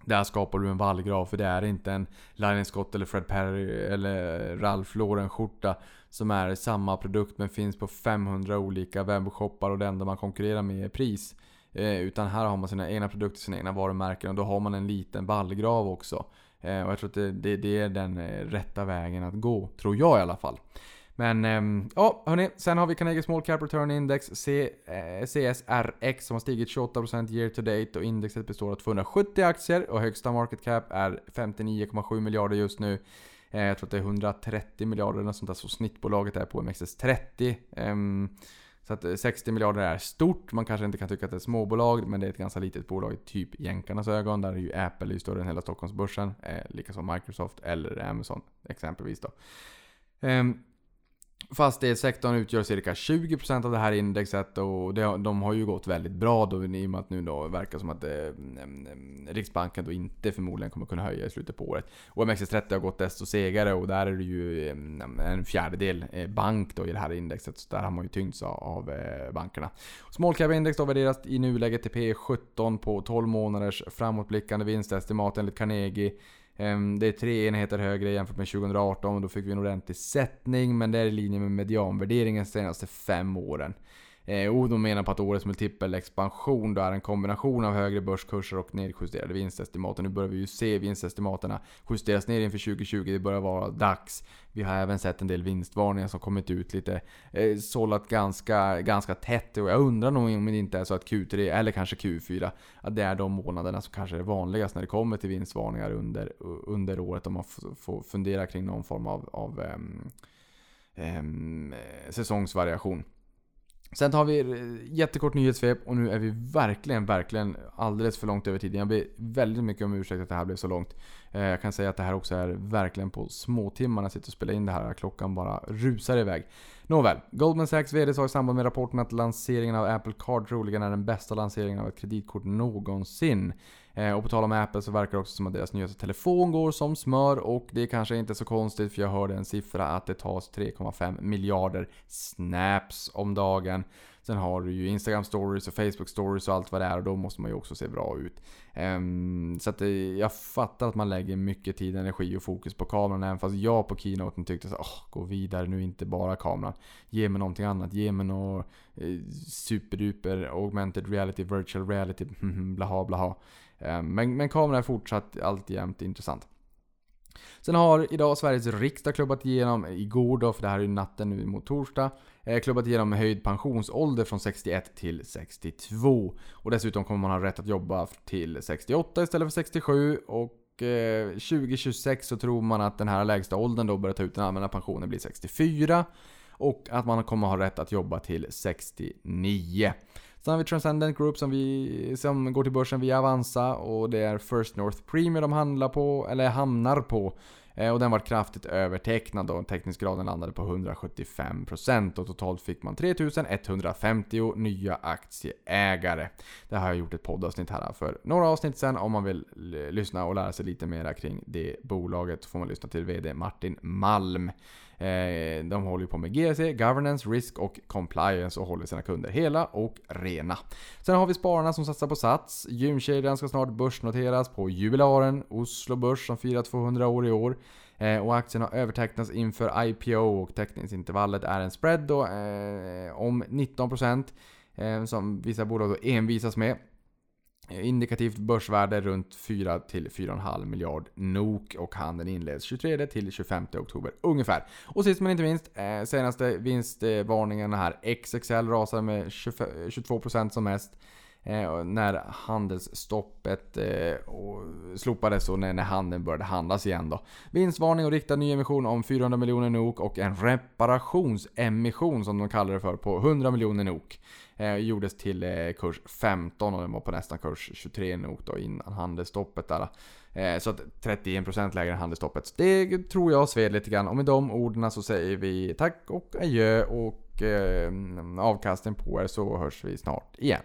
Där skapar du en vallgrav, för det är inte en Lionel Scott eller Fred Perry eller Ralph Lauren skjorta som är samma produkt men finns på 500 olika webbshoppar och det enda man konkurrerar med är pris. Eh, utan här har man sina egna produkter, sina egna varumärken och då har man en liten vallgrav också. Eh, och jag tror att det, det, det är den eh, rätta vägen att gå, tror jag i alla fall. Men ehm, ja, hörni. Sen har vi Carnegie Small Cap Return Index, C, eh, CSRX, som har stigit 28% year to date och indexet består av 270 aktier och högsta market cap är 59,7 miljarder just nu. Eh, jag tror att det är 130 miljarder eller sånt där som snittbolaget är på MXS30. Eh, så att eh, 60 miljarder är stort. Man kanske inte kan tycka att det är ett småbolag, men det är ett ganska litet bolag i typ jänkarnas ögon. Där är ju Apple är större än hela Stockholmsbörsen. Eh, Likaså Microsoft eller Amazon exempelvis då. Um, Fastighetssektorn utgör cirka 20% av det här indexet och det, de har ju gått väldigt bra då i och med att nu då verkar som att eh, eh Riksbanken då inte förmodligen kommer kunna höja i slutet på året. OMXS30 har gått desto segare och där är det ju eh, en fjärdedel eh, bank då i det här indexet. Så där har man ju tyngts av, av eh, bankerna. Small Cap Index då värderas i nuläget till P17 på 12 månaders framåtblickande vinstestimat enligt Carnegie. Ehm, det är tre enheter högre jämfört med 2018 och då fick vi en ordentlig sättning men det är i linje med medianvärderingen de senaste fem åren. Eh, och de menar på att årets multipelexpansion då är en kombination av högre börskurser och nedjusterade vinstestimat. nu börjar vi ju se vinstestimaterna justeras ner inför 2020. Det börjar vara dags. Vi har även sett en del vinstvarningar som kommit ut lite eh, sållat ganska, ganska tätt. Och jag undrar nog om det inte är så att Q3 eller kanske Q4 att det är de månaderna som kanske är vanligast när det kommer till vinstvarningar under, under året. Om man får fundera kring någon form av, av um, um, säsongsvariation. Sen tar vi eh, jättekort nyhetssvep och nu är vi verkligen, verkligen alldeles för långt över tiden. Jag ber väldigt mycket om ursäkt att det här blev så långt. Eh, jag kan säga att det här också är verkligen på småtimmarna jag sitter och spelar in det här. Klockan bara rusar iväg. Nåväl, Goldman Sachs VD sa i samband med rapporten att lanseringen av Apple Card troligen är den bästa lanseringen av ett kreditkort någonsin. Eh, och på tal om Apple så verkar det också som att deras nyaste telefon går som smör och det är kanske inte så konstigt för jag hörde en siffra att det tas 3,5 miljarder snaps om dagen. Sen har du ju Instagram stories och Facebook stories och allt vad det är och då måste man ju också se bra ut. Ehm, så att eh, jag fattar att man lägger mycket tid, energi och fokus på kameran även fast jag på keynoten tyckte att oh, gå vidare nu inte bara kameran. Ge mig någonting annat, ge mig något eh, superduper augmented reality, virtual reality, <laughs> blaha blaha. Eh, men, men kameran är fortsatt alltjämt intressant. Sen har idag Sveriges riksdag klubbat igenom, igår då, för det här är ju natten nu mot torsdag, eh, klubbat igenom höjd pensionsålder från 61 till 62. Och dessutom kommer man ha rätt att jobba till 68 istället för 67 och eh, 2026 så tror man att den här lägsta åldern då börjar ta ut den allmänna pensionen blir 64. Och att man kommer ha rätt att jobba till 69. Sen har vi Transcendent Group som, vi, som går till börsen via Avanza och det är First North Premier de handlar på, eller hamnar på. Eh, och den var kraftigt övertecknad och teckningsgraden landade på 175% och totalt fick man 3150 nya aktieägare. Det har jag gjort ett poddavsnitt här för några avsnitt sen om man vill lyssna och lära sig lite mer kring det bolaget får man lyssna till VD Martin Malm. Eh, de håller på med GSE, Governance, Risk och Compliance och håller sina kunder hela och rena. Sen har vi spararna som satsar på Sats. Gymkedjan ska snart börsnoteras på jubilaren Oslo Börs som firar 200 år i år. Eh, och aktien har övertecknats inför IPO och teckningsintervallet är en spread då, eh, om 19% eh, som vissa bolag då envisas med. Indikativt börsvärde runt 4 till 4,5 miljard NOK och handeln inleds 23 till 25 oktober ungefär. Och sist men inte minst, eh, senaste vinstvarningen här. XXL rasar med 22% som mest. Eh, när handelsstoppet eh, slopades och när, när handeln började handlas igen då. Vinstvarning och riktad nyemission om 400 miljoner NOK och en reparationsemission som de kallar det för på 100 miljoner NOK. Eh, gjordes till eh, kurs 15 och den var på nästan kurs 23 nog då innan handelsstoppet där. Eh, så att 31% lägre än handelsstoppet. Det tror jag sved lite grann. Och med de orden så säger vi tack och adjö och eh, avkastning på er så hörs vi snart igen.